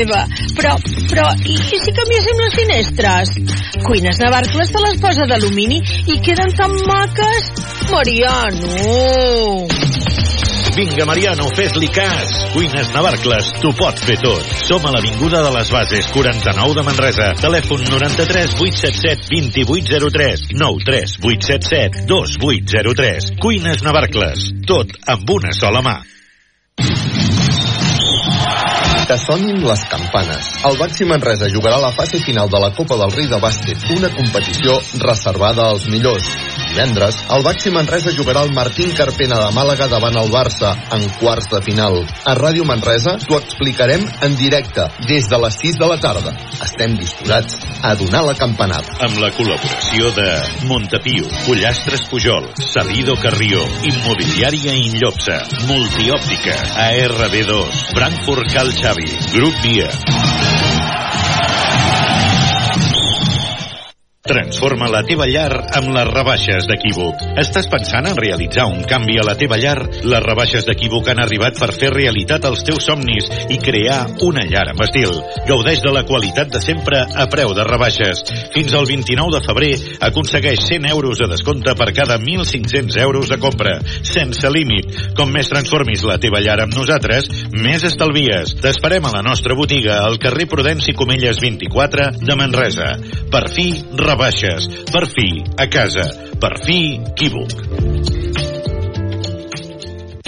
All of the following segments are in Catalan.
meva. Però, però, i, i si canviéssim les finestres? Cuines Navarcles te les posa d'alumini i queden tan maques. Mariano! Vinga, Mariano, fes-li cas. Cuines Navarcles, t'ho pot fer tot. Som a l'Avinguda de les Bases, 49 de Manresa. Telèfon 93 877 2803 93 877 2803. Cuines Navarcles, tot amb una sola mà. Que sonin les campanes. El Baxi Manresa jugarà la fase final de la Copa del Rei de Bàsquet, una competició reservada als millors. Divendres, el Baxi Manresa jugarà el Martín Carpena de Màlaga davant el Barça en quarts de final. A Ràdio Manresa t'ho explicarem en directe des de les 6 de la tarda. Estem disposats a donar la campanada. Amb la col·laboració de Montepio, Pollastres Pujol, Salido Carrió, Immobiliària Inllopsa, Multiòptica, ARB2, Frankfurt Cal Xavi, Grup Via. Transforma la teva llar amb les rebaixes d'Equívoc. Estàs pensant en realitzar un canvi a la teva llar? Les rebaixes d'Equívoc han arribat per fer realitat els teus somnis i crear una llar amb estil. Gaudeix de la qualitat de sempre a preu de rebaixes. Fins al 29 de febrer aconsegueix 100 euros de descompte per cada 1.500 euros de compra, sense límit. Com més transformis la teva llar amb nosaltres, més estalvies. T'esperem a la nostra botiga al carrer Prudenci Comelles 24 de Manresa. Per fi, rebaixes. Per fi, a casa. Per fi, Equívoc.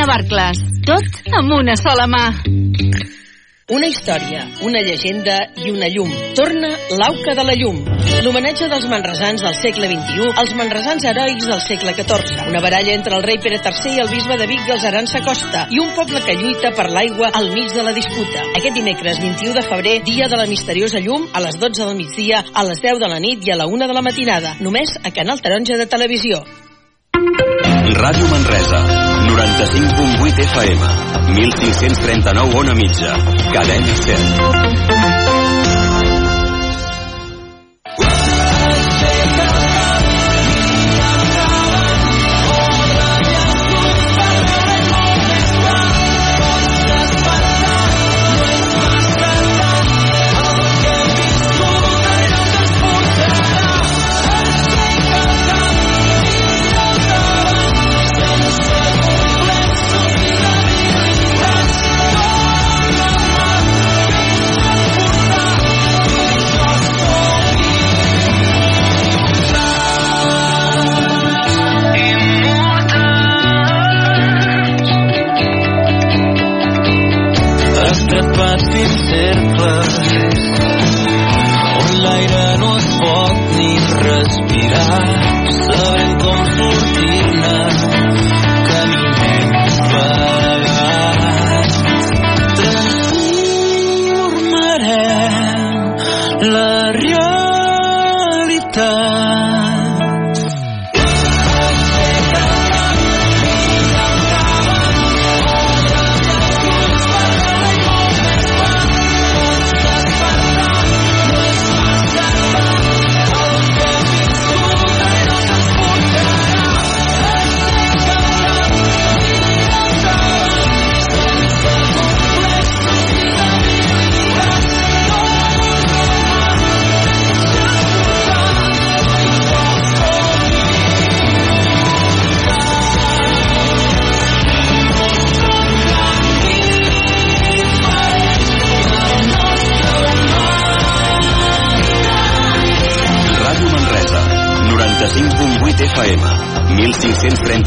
Navarcles. Tot amb una sola mà. Una història, una llegenda i una llum. Torna l'Auca de la Llum. L'homenatge dels manresans del segle XXI als manresans heroics del segle XIV. Una baralla entre el rei Pere III i el bisbe de Vic dels Arança Costa i un poble que lluita per l'aigua al mig de la disputa. Aquest dimecres 21 de febrer, dia de la misteriosa llum, a les 12 del migdia, a les 10 de la nit i a la 1 de la matinada. Només a Canal Taronja de Televisió. Ràdio Manresa, 95.8 FM, 1539 on a mitja, cadena 100. Cercles on l'aire no es pot ni respirar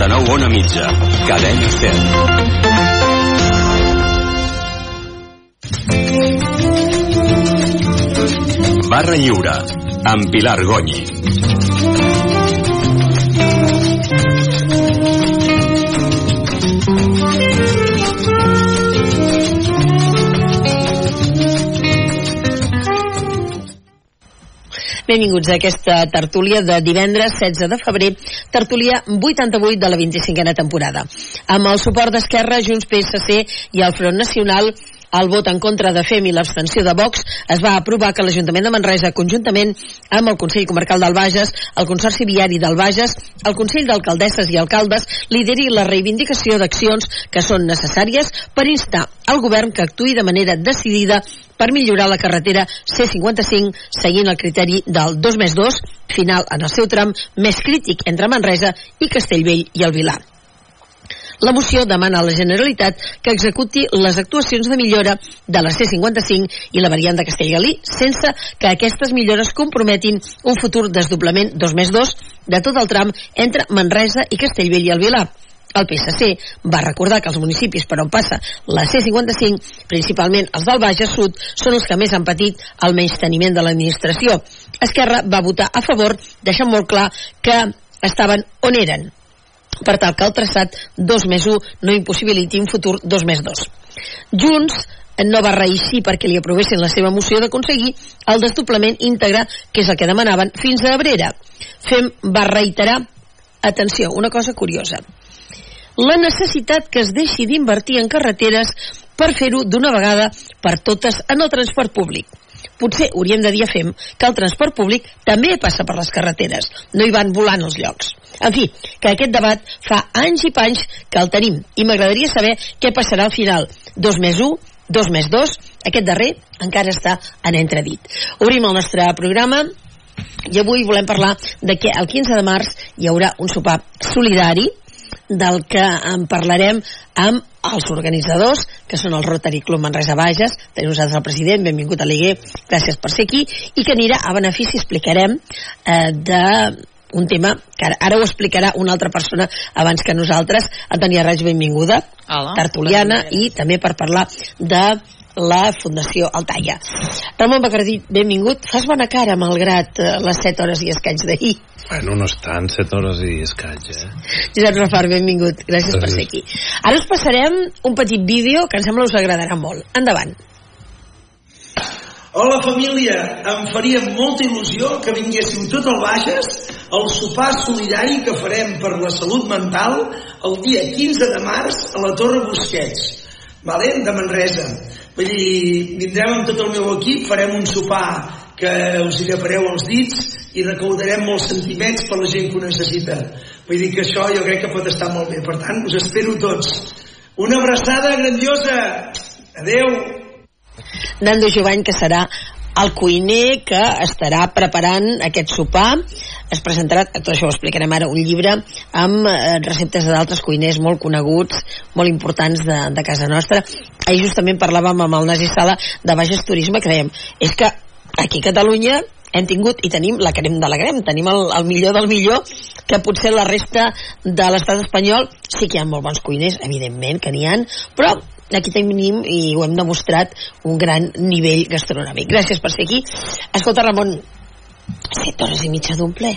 99 a Mitja. Cadena 100. Barra Lliure, amb Pilar Gonyi. Benvinguts a aquesta tertúlia de divendres 16 de febrer tertúlia 88 de la 25a temporada. Amb el suport d'Esquerra, Junts PSC i el Front Nacional, el vot en contra de FEM i l'abstenció de Vox, es va aprovar que l'Ajuntament de Manresa, conjuntament amb el Consell Comarcal del Bages, el Consorci Viari del Bages, el Consell d'Alcaldesses i Alcaldes, lideri la reivindicació d'accions que són necessàries per instar al govern que actui de manera decidida per millorar la carretera C55 seguint el criteri del 2 més 2, final en el seu tram més crític entre Manresa i Castellvell i el Vilar. La moció demana a la Generalitat que executi les actuacions de millora de la C55 i la variant de Castellgalí sense que aquestes millores comprometin un futur desdoblament 2 més 2 de tot el tram entre Manresa i Castellvell i el Vilar. El PSC va recordar que els municipis per on passa la C55, principalment els del Bages Sud, són els que més han patit el menysteniment de l'administració. Esquerra va votar a favor, deixant molt clar que estaven on eren, per tal que el traçat 2 més 1 no impossibiliti un futur 2 més 2. Junts no va reeixir perquè li aprovessin la seva moció d'aconseguir el desdoblament íntegre, que és el que demanaven, fins a Abrera. FEM va reiterar, atenció, una cosa curiosa, la necessitat que es deixi d'invertir en carreteres per fer-ho d'una vegada per totes en el transport públic. Potser hauríem de dir a FEM que el transport públic també passa per les carreteres, no hi van volant els llocs. En fi, que aquest debat fa anys i panys que el tenim i m'agradaria saber què passarà al final. 2 més 1, 2 més 2, aquest darrer encara està en entredit. Obrim el nostre programa i avui volem parlar de que el 15 de març hi haurà un sopar solidari del que en parlarem amb els organitzadors, que són el Rotary Club Manresa Bages, tenim nosaltres el president, benvingut a l'Iguer, gràcies per ser aquí, i que anirà a benefici, explicarem, eh, de un tema que ara, ara ho explicarà una altra persona abans que nosaltres. Antònia Reig, benvinguda, Hola. tertuliana, i també per parlar de la Fundació Altaia. Ramon Bacardí, benvingut. Fas bona cara, malgrat eh, les 7 hores i escaig d'ahir. Bueno, no estan 7 hores i escaig, eh? Josep Rafar, benvingut. Gràcies per ser aquí. Ara us passarem un petit vídeo que em sembla us agradarà molt. Endavant. Hola família, em faria molta il·lusió que vinguéssiu tot el Bages al sopar solidari que farem per la salut mental el dia 15 de març a la Torre Busquets, vale? de Manresa. Vull dir, vindrem amb tot el meu equip, farem un sopar que us hi agafareu els dits i recaudarem molts sentiments per la gent que ho necessita. Vull dir que això jo crec que pot estar molt bé. Per tant, us espero tots. Una abraçada grandiosa. Adeu. Nando Jovany, que serà el cuiner que estarà preparant aquest sopar es presentarà, tot això ho explicarem ara, un llibre amb eh, receptes d'altres cuiners molt coneguts, molt importants de, de casa nostra. Ahir justament parlàvem amb el Nasi Sala de Bages Turisme, que dèiem, és que aquí a Catalunya hem tingut i tenim la crem de la crem, tenim el, el millor del millor, que potser la resta de l'estat espanyol sí que hi ha molt bons cuiners, evidentment que n'hi han, però aquí tenim i ho hem demostrat un gran nivell gastronòmic. Gràcies per ser aquí. Escolta, Ramon, set hores i mitja d'un ple.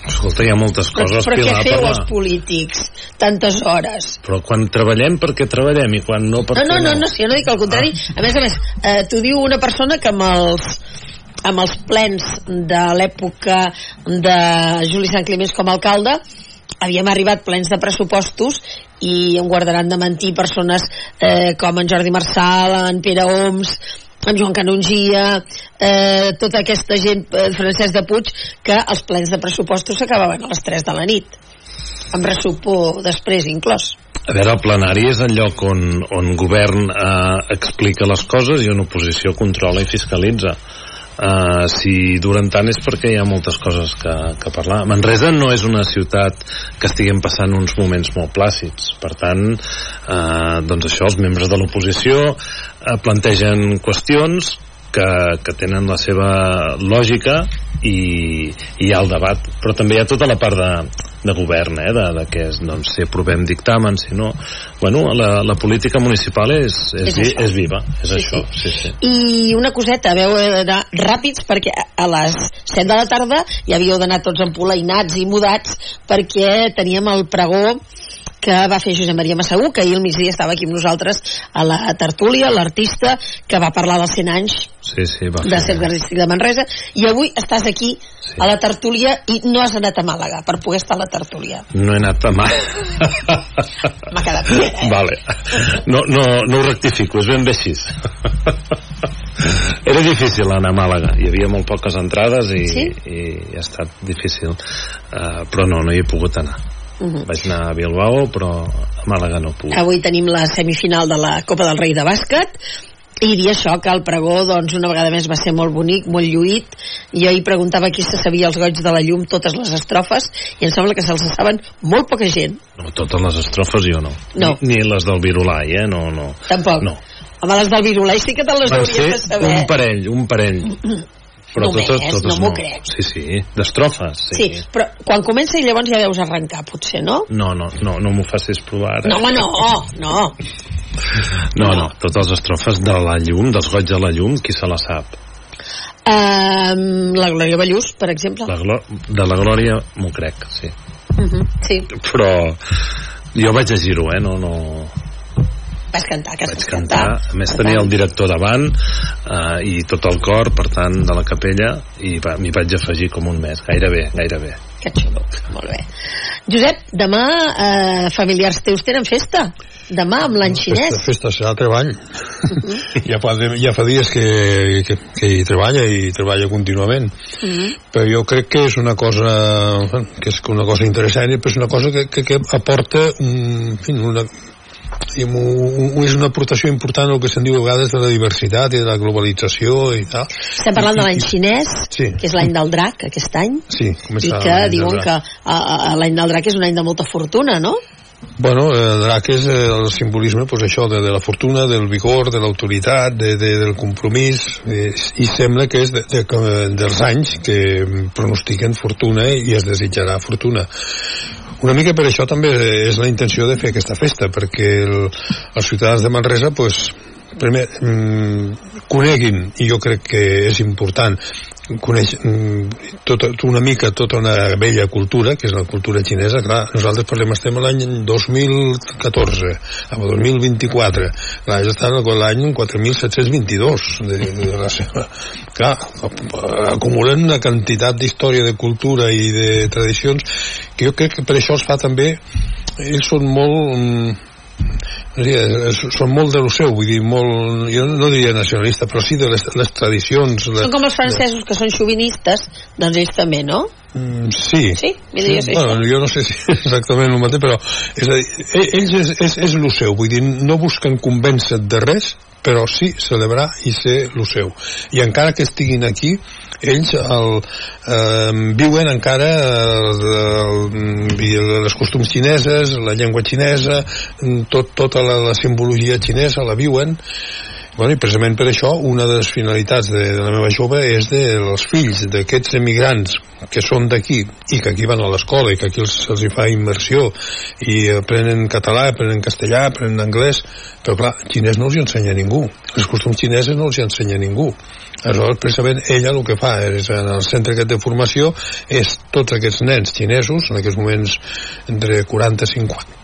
Escolta, hi ha moltes Però, coses, però què Pilar, feu per els polítics tantes hores? Però quan treballem, per què treballem? I quan no, per No, no, què no, no, si jo no dic el contrari. A més a més, eh, t'ho diu una persona que amb els amb els plens de l'època de Juli Sant Clements com a alcalde havíem arribat plens de pressupostos i em guardaran de mentir persones eh, com en Jordi Marçal, en Pere Oms, en Joan Canongia, eh, tota aquesta gent, eh, Francesc de Puig, que els plens de pressupostos s'acabaven a les 3 de la nit, amb ressupor després inclòs. A veure, el plenari és el lloc on, on govern eh, explica les coses i on oposició controla i fiscalitza. Uh, si duren tant és perquè hi ha moltes coses que, que parlar. Manresa no és una ciutat que estiguem passant uns moments molt plàcids. Per tant, uh, doncs això, els membres de l'oposició uh, plantegen qüestions que, que tenen la seva lògica i, i hi ha el debat però també hi ha tota la part de, de govern eh, de, de que doncs, si aprovem dictamen si no, bueno, la, la política municipal és, és, És és, viva és Sí, això, sí, sí. I una coseta, veu d'anar ràpids perquè a les 7 de la tarda ja havíeu d'anar tots empolainats i mudats perquè teníem el pregó que va fer Josep Maria Massaú, que ahir al migdia estava aquí amb nosaltres a la tertúlia, l'artista que va parlar dels 100 anys Sí, sí, va de. Cercle Artístic de Manresa, i avui estàs aquí Sí. a la tertúlia i no has anat a Màlaga per poder estar a la tertúlia. No he anat a mà. M'ha quedat bé, eh? Vale. No, no, no ho rectifico, és ben bé així. Era difícil anar a Màlaga. Hi havia molt poques entrades i, Sí? i ha estat difícil. Uh, però no, no hi he pogut anar. Mhm. Vaig anar a Bilbao, però a Màlaga no puc. Avui tenim la semifinal de la Copa del Rei de bàsquet i dir això, que el pregó doncs una vegada més va ser molt bonic, molt lluït i ahir preguntava qui se sabia els goig de la llum totes les estrofes i em sembla que se'ls saben molt poca gent No, totes les estrofes jo no. No. Ni, ni les del Virulai, eh? No, no. tampoc No. home les del Virulai sí que te les Van hauries de saber un parell, un parell. Però Només, totes, totes no m'ho crec. Sí, sí, d'estrofes, sí. sí, però quan comença i llavors ja deus arrencar potser, no? No, no, no, no m'ho facis provar. no, ara. home, no, no No, no, totes les estrofes de la llum, dels goig de la llum, qui se la sap? um, la Glòria Ballús, per exemple La de la Glòria m'ho crec, sí. uh -huh. sí, Però jo vaig llegir-ho, eh? No, no... vas cantar, que Vaig vas cantar. A més Per tenia tant, el director davant eh, i tot el cor, per tant, de la capella i va- m'hi vaig afegir com un mes. Gairebé, gairebé. Que xulo, molt bé. Josep, demà eh, familiars teus tenen festa? Demà amb l'any xinès? Festa, festa serà treball. ja, fa, ja fa dies que, que, que hi treballa i treballa contínuament. Mhm. Però jo crec que és una cosa que és una cosa interessant i és una cosa que, que, que aporta un, en fi, una, diguem, un, és una aportació important al que se'n diu a vegades de la diversitat i de la globalització i tal. Estem parlant de l'any xinès, Sí. que és l'any del drac, aquest any, Sí, i que diuen que l'any del drac és un any de molta fortuna, no? Bueno, el drac és eh, el simbolisme, pues això, de, de la fortuna, del vigor, de l'autoritat, de, de, del compromís, eh, i sembla que és de, de, dels anys que pronostiquen fortuna i es desitjarà fortuna. Una mica per això també és la intenció de fer aquesta festa, perquè el, els ciutadans de Manresa, pues, primer, mm, coneguin, i jo crec que és important, coneix mm, tota, una mica tota una vella cultura, que és la cultura xinesa, clar, nosaltres parlem, estem a l'any 2014, a 2024, clar, és estar a l'any 4722 de, de, de la seva... Clar, acumulen una quantitat d'història, de cultura i de tradicions que jo crec que per això es fa també ells són molt mm, no sé, és- són molt de lo seu, vull dir, molt, jo no diria nacionalista, però sí de les, les tradicions. Són com els francesos que són xovinistes, doncs ells també, no? Mm, sí. Sí? Sé bueno, això. jo no sé si és exactament el mateix, però és a dir, e- ells és, és, és el seu, vull dir, no busquen convèncer de res, però sí celebrar i ser el seu. I encara que estiguin aquí, ells el, eh, viuen encara el, el, el, les costums xineses, la llengua xinesa, tot, tota la, la simbologia xinesa la viuen, Bueno, i precisament per això una de les finalitats de, de la meva jove és de els fills d'aquests emigrants que són d'aquí i que aquí van a l'escola i que aquí els, se'ls fa immersió i aprenen català, aprenen castellà, aprenen anglès, però clar, xinès no els hi ensenya ningú, els costums xineses no els hi ensenya ningú. Aleshores, precisament, ella el que fa és, en el centre aquest de formació és tots aquests nens xinesos, en aquests moments entre 40 i 50,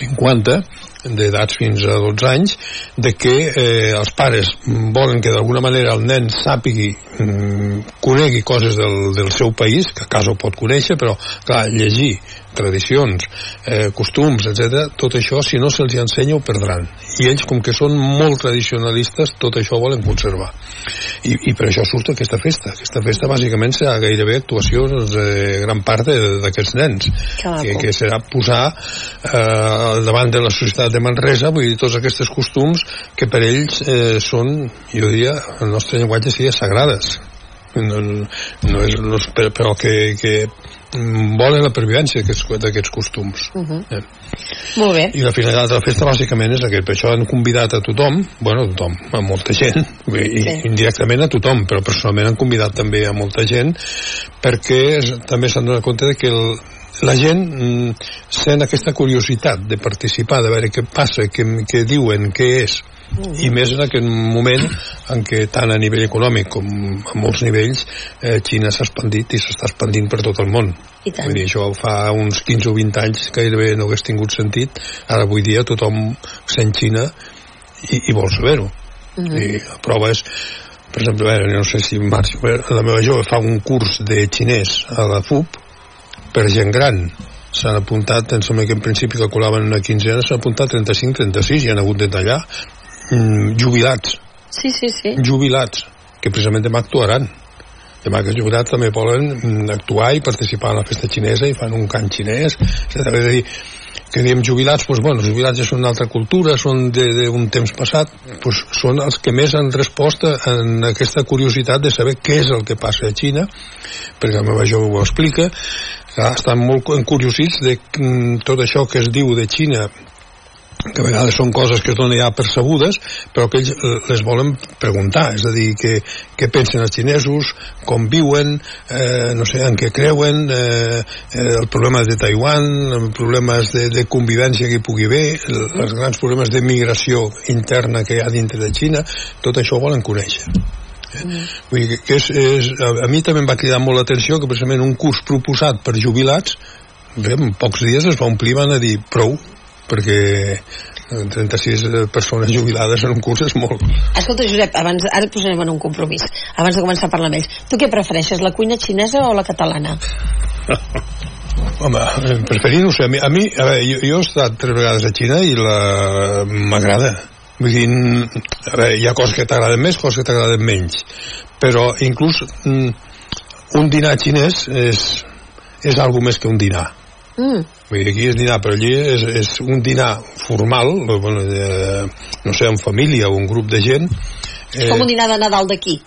50 d'edats fins a 12 anys de que eh, els pares volen que d'alguna manera el nen sàpigui mm, conegui coses del, del seu país que a casa ho pot conèixer però clar, llegir tradicions, eh, costums, etc. Tot això, si no se'ls ensenya, ho perdran. I ells, com que són molt tradicionalistes, tot això ho volen conservar. I, i per això surt aquesta festa. Aquesta festa, bàsicament, serà gairebé actuacions de gran part d'aquests nens. Que. Que, que serà posar eh, davant de la societat de Manresa, vull dir, tots aquests costums que per ells eh, són, jo diria, el nostre llenguatge seria sagrades. No, no és, no és, però- que, que volen la pervivència d'aquests costums. Uh -huh. Eh. Molt bé. I la finalitat de la festa bàsicament és aquest, per això han convidat a tothom, bueno, a tothom, a molta gent, i, Sí. indirectament a tothom, però personalment han convidat també a molta gent, perquè també s'han donat compte de que el, la gent mm, sent aquesta curiositat de participar, de veure què passa, què, què diuen, què és, i més en aquest moment en què tant a nivell econòmic com a molts nivells eh, Xina s'ha expandit i s'està expandint per tot el món I tant. vull dir, això fa uns 15 o 20 anys gairebé no hagués tingut sentit ara avui dia tothom sent Xina i, i vol saber-ho Mhm. i la prova és per exemple, veure, no sé si Marc, la meva jove fa un curs de xinès a la FUP per gent gran. S'han apuntat, em sembla que en principi calculaven una quinzena, s'han apuntat 35-36 i han hagut de tallar mm, jubilats, Sí, sí, sí. jubilats que precisament demà actuaran. Demà que els jubilats també volen mm, actuar i participar en la festa xinesa i fan un cant xinès. És a dir, que diem jubilats, doncs, bueno, els jubilats ja són una altra cultura, són d'un temps passat, doncs són els que més han respost en aquesta curiositat de saber què és el que passa a Xina, perquè la meva jove ho explica, estan molt encuriosits de mm, tot això que es diu de Xina que a vegades són coses que es donen ja percebudes, però que ells eh, les volen preguntar, és a dir, que, què pensen els xinesos, com viuen, eh, no sé, en què creuen, eh, eh, el problema de Taiwan, els problemes de, de convivència que hi pugui haver, el- els grans problemes de migració interna que hi ha dintre de Xina, tot això ho volen conèixer. Eh? Vull dir que, és, és, a, a mi també em va cridar molt l'atenció que precisament un curs proposat per jubilats bé, en pocs dies es va omplir van a dir prou perquè eh, 36 persones jubilades en un curs és molt Escolta, Josep, abans, ara et posarem en un compromís. Abans de començar a parlar amb ells. Tu què prefereixes, la cuina xinesa o la catalana? home, eh, preferir no ho sé a mi, a, mi, a veure, jo, jo he estat tres vegades a Xina i la m'agrada vull dir, mm, a veure, hi ha coses que t'agraden més coses que t'agraden menys però inclús mm, un dinar xinès és, és algo més que un dinar Mm. Vull dir, aquí és dinar, però allí és, és un dinar formal, bueno, de, no sé, en família o un grup de gent. És com un dinar de Nadal d'aquí.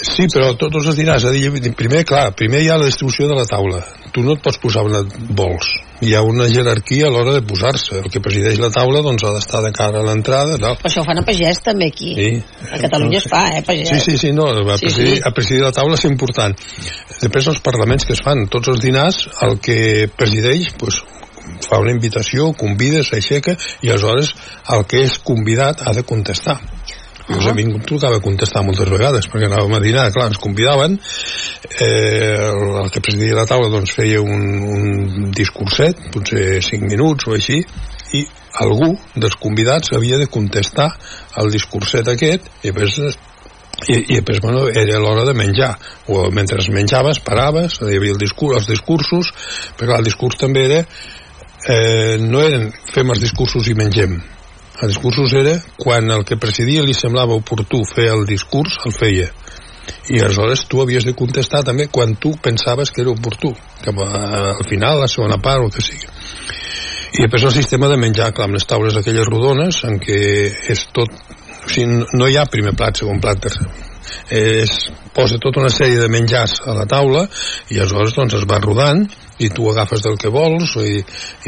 Sí, però tots els dinars, a dir, primer, clar, primer hi ha la distribució de la taula. Tu no et pots posar on et vols. Hi ha una jerarquia a l'hora de posar-se. El que presideix la taula doncs, ha d'estar de cara a l'entrada. No? Però això ho fan a pagès també aquí. Sí. A Catalunya es fa, eh, pagès. Sí, sí, sí, no, a Sí, presidir, sí. a presidir la taula és important. Després els parlaments que es fan, tots els dinars, el que presideix, doncs, fa una invitació, convida, s'aixeca, i aleshores el que és convidat ha de contestar. Llavors a mi em tocava contestar moltes vegades perquè anàvem a dinar, clar, ens convidaven. Eh, el, que presidia la taula doncs feia un, un discurset potser 5 minuts o així i algú dels convidats havia de contestar el discurset aquest i després i, i després, bueno, era l'hora de menjar. O mentre es menjaves, paraves hi havia el discurs, els discursos però clar, el discurs també era eh, no eren fem els discursos i mengem els discursos era quan el que presidia li semblava oportú fer el discurs, el feia. I aleshores tu havies de contestar també quan tu pensaves que era oportú cap a, al final, la segona part o el que sigui. I després el sistema de menjar clar, amb les taules aquelles rodones en què és tot o sigui, no hi ha primer plat, segon plat, tercer. Es posa tota una sèrie de menjars a la taula i aleshores doncs es va rodant i tu agafes del que vols i,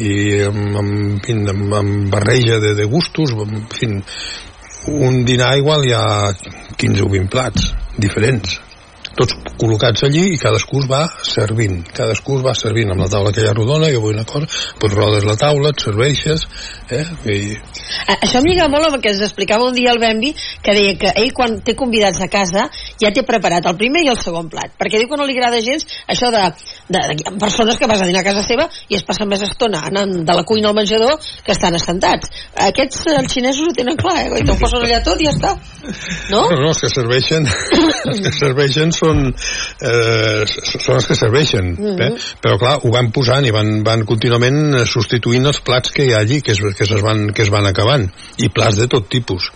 i amb, amb, en fi, amb, amb barreja de, de gustos en fi, un dinar igual hi ha 15 o 20 plats diferents tots col·locats allí i cadascú es va servint cadascú es va servint amb la taula aquella rodona jo vull una cosa, doncs rodes la taula et serveixes eh? I, Això em lliga molt amb el que ens explicava un dia el Bembi, que deia que ell quan té convidats a casa ja té preparat el primer i el segon plat, perquè diu que no li agrada gens això de, de, de persones que vas a dinar a casa seva i es passen més estona anant de la cuina al menjador que estan assentats. Aquests, eh, els xinesos ho tenen clar, eh? I posen allà tot i ja està. No? No, no, els que serveixen els que serveixen són eh, són els que serveixen Mhm. eh? però clar, ho van posant i van, van contínuament eh, substituint els plats que hi ha allí que es, que es, van, que es van acabant i plats de tot tipus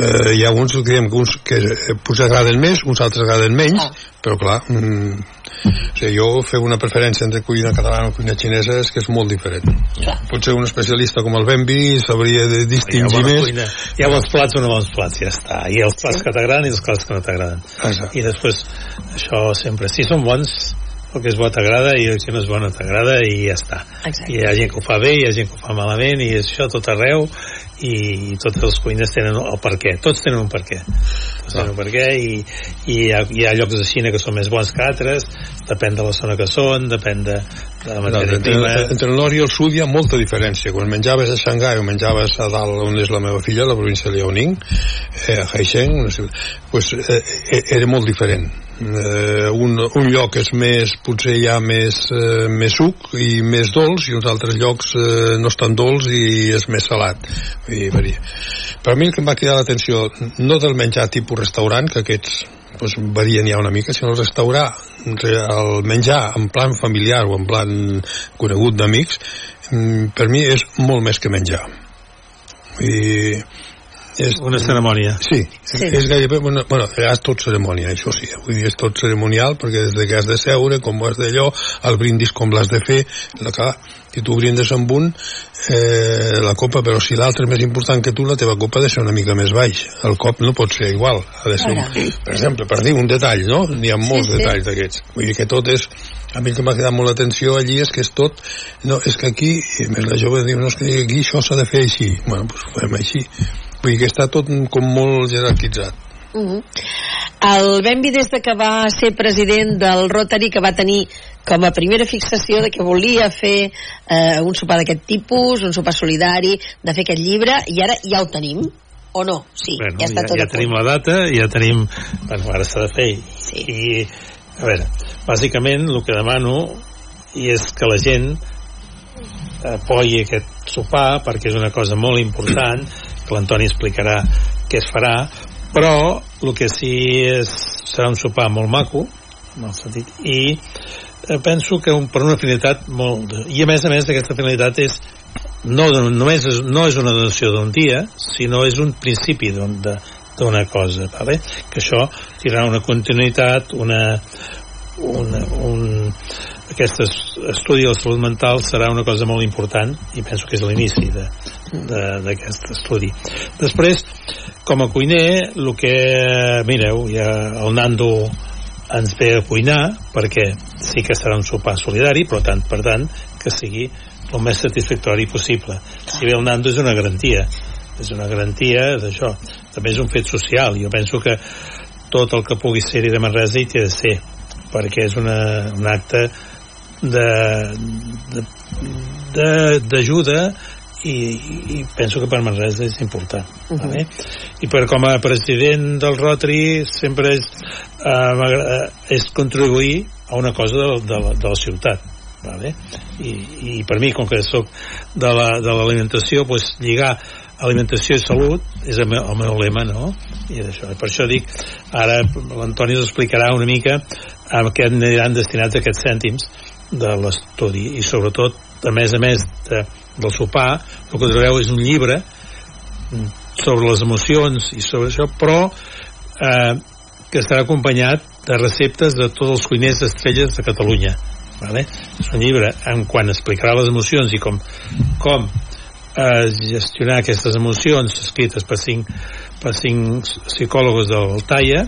eh, hi ha uns que diem que uns que eh, potser agraden més, uns altres agraden menys però clar mm, o sigui, jo fer una preferència entre cuina catalana o cuina xinesa és que és molt diferent. Potser un especialista com el Bembi sabria de distingir més. cuina. Hi ha bons plats o no bons plats, ja està. I els plats que t'agraden i els plats que no t'agraden. I després, això sempre, si són bons, el que és bo t'agrada i el que no és bo no t'agrada i ja està. Exacte. I hi ha gent que ho fa bé, hi ha gent que ho fa malament i és això tot arreu i totes les cuines tenen el per què. Tots tenen un per què. Tots tenen un per què i, i hi, ha, hi ha llocs de Xina que són més bons que altres, depèn de la zona que són, depèn de, de la No, matèria entre, prima entre el nord i el sud hi ha molta diferència. Quan menjaves a Xangai o menjaves a dalt on és la meva filla, la província de Liaoning, eh, a Haisheng, una ciutat, pues, eh, eh, era molt diferent. Eh, un, un lloc és més, potser hi ha més, eh, més suc i més dolç, i uns altres llocs eh, no estan dolç i és més salat. Dir, varia. Per a mi el que em va cridar l'atenció, no del menjar tipus restaurant, que aquests pues, varien ja una mica, sinó restaurar, el menjar en plan familiar o en plan conegut d'amics, mm, per mi és molt més que menjar. I és, una cerimònia Sí, sí. és gairebé, bueno, bueno, és tot cerimònia, això sí, vull dir, és tot cerimonial, perquè des de que has de seure, com has d'allò, el brindis com l'has de fer, la que, si tu brindes amb un, eh, la copa, però si l'altre és més important que tu, la teva copa ha de ser una mica més baix. El cop no pot ser igual, ha de ser, un, per exemple, per dir un detall, no? N'hi ha molts Sí, sí. detalls d'aquests. Vull dir que tot és a mi el que m'ha quedat molt l'atenció allí és que és tot no, és que aquí, i a més la jove diu no, és que aquí això s'ha de fer així bueno, doncs ho fem així vull dir que està tot com molt jerarquitzat Uh -huh. El Benvi des de que va ser president del Rotary que va tenir com a primera fixació de que volia fer eh, un sopar d'aquest tipus, un sopar solidari, de fer aquest llibre, i ara ja ho tenim, o no? Sí, bueno, ja està ja, tot ja tenim la data ja tenim, bueno, ara s'ha de fer Sí. i a veure bàsicament el que demano i és que la gent apoyi aquest sopar perquè és una cosa molt important que l'Antoni explicarà què es farà però el que sí és, serà un sopar molt maco en el sentit, i eh, penso que un, per una finalitat molt... i a més a més aquesta finalitat és no, només és, no és una donació d'un dia sinó és un principi d'una cosa vale? que això tindrà una continuïtat una, una, un, aquest es- estudi de la salut mental serà una cosa molt important i penso que és l'inici de- de- d'aquest estudi. Després com a cuiner el que mireu ja el Nando ens ve a cuinar perquè sí que serà un sopar solidari però tant per tant que sigui el més satisfactori possible. Si ve el Nando és una garantia és una garantia d'això. També és un fet social. Jo penso que tot el que pugui ser-hi de Manresa hi té de ser perquè és una, un acte de- de- de- d'ajuda i, i penso que per Manresa és important uh -huh. vale? i per com a president del Rotary sempre és, eh, m'agrada- és contribuir a una cosa de, de, la, de la ciutat vale? I, i per mi com que sóc de la- de l'alimentació la, pues, lligar alimentació i salut és el meu, el meu lema no? i això, per això dic ara l'Antoni us explicarà una mica a què aniran destinats aquests cèntims de l'estudi i sobretot a més a més de, del sopar el que trobareu és un llibre sobre les emocions i sobre això però eh, que estarà acompanyat de receptes de tots els cuiners estrelles de Catalunya vale? és un llibre en quan explicarà les emocions i com, com eh, gestionar aquestes emocions escrites per cinc, per cinc psicòlogs del Talla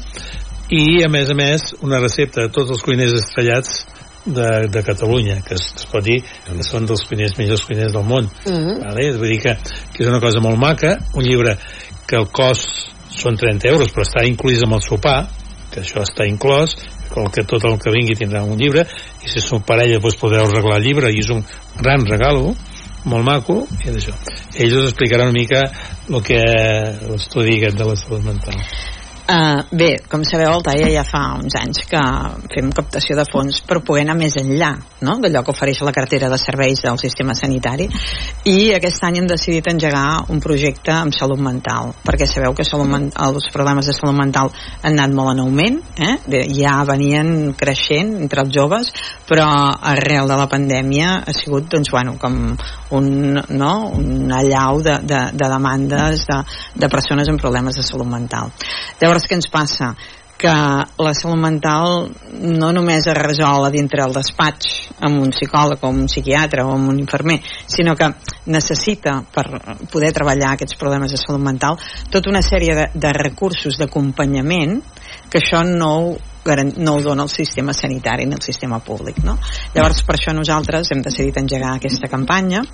i a més a més una recepta de tots els cuiners estrellats de, de Catalunya que es, es pot dir que són dels cuiners millors cuiners del món Uh -huh. vale? vull dir que, que és una cosa molt maca un llibre que el cost són 30 euros però està inclús amb el sopar que això està inclòs el que tot el que vingui tindrà un llibre i si sou parella doncs podeu arreglar el llibre i és un gran regalo molt maco i això. ells us explicaran una mica el que l'estudi aquest de la salut mental Uh, bé, com sabeu, el TAIA ja fa uns anys que fem captació de fons per poder anar més enllà no? d'allò que ofereix la cartera de serveis del sistema sanitari i aquest any hem decidit engegar un projecte amb salut mental perquè sabeu que salut els problemes de salut mental han anat molt en augment eh? Ja venien creixent entre els joves però arrel de la pandèmia ha sigut doncs, bueno, com un, no? un allau de, de, de demandes de, de persones amb problemes de salut mental llavors què ens passa? que la salut mental no només es resol a dintre el despatx amb un psicòleg o un psiquiatre o amb un infermer, sinó que necessita per poder treballar aquests problemes de salut mental tota una sèrie de, de recursos d'acompanyament que això no ho, no ho dona el sistema sanitari ni el sistema públic no? llavors per això nosaltres hem decidit engegar aquesta campanya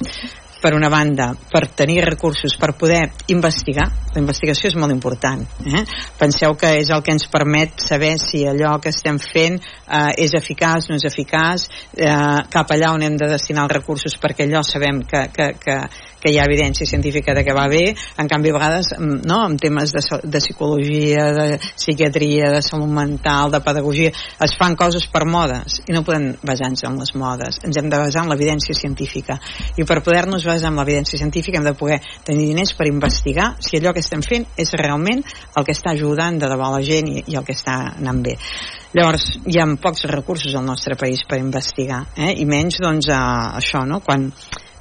per una banda, per tenir recursos per poder investigar, la investigació és molt important. Eh? Penseu que és el que ens permet saber si allò que estem fent eh, és eficaç, no és eficaç, eh, cap allà on hem de destinar els recursos perquè allò sabem que, que, que, que hi ha evidència científica de que va bé, en canvi a vegades mm, no, en temes de, de psicologia, de psiquiatria, de salut mental, de pedagogia, es fan coses per modes i no podem basar-nos en les modes, ens hem de basar en l'evidència científica i per poder-nos basar en l'evidència científica hem de poder tenir diners per investigar si allò que estem fent és realment el que està ajudant de debò la gent i, i el que està anant bé. Llavors, hi ha pocs recursos al nostre país per investigar, eh? i menys, doncs, a, això, no?, quan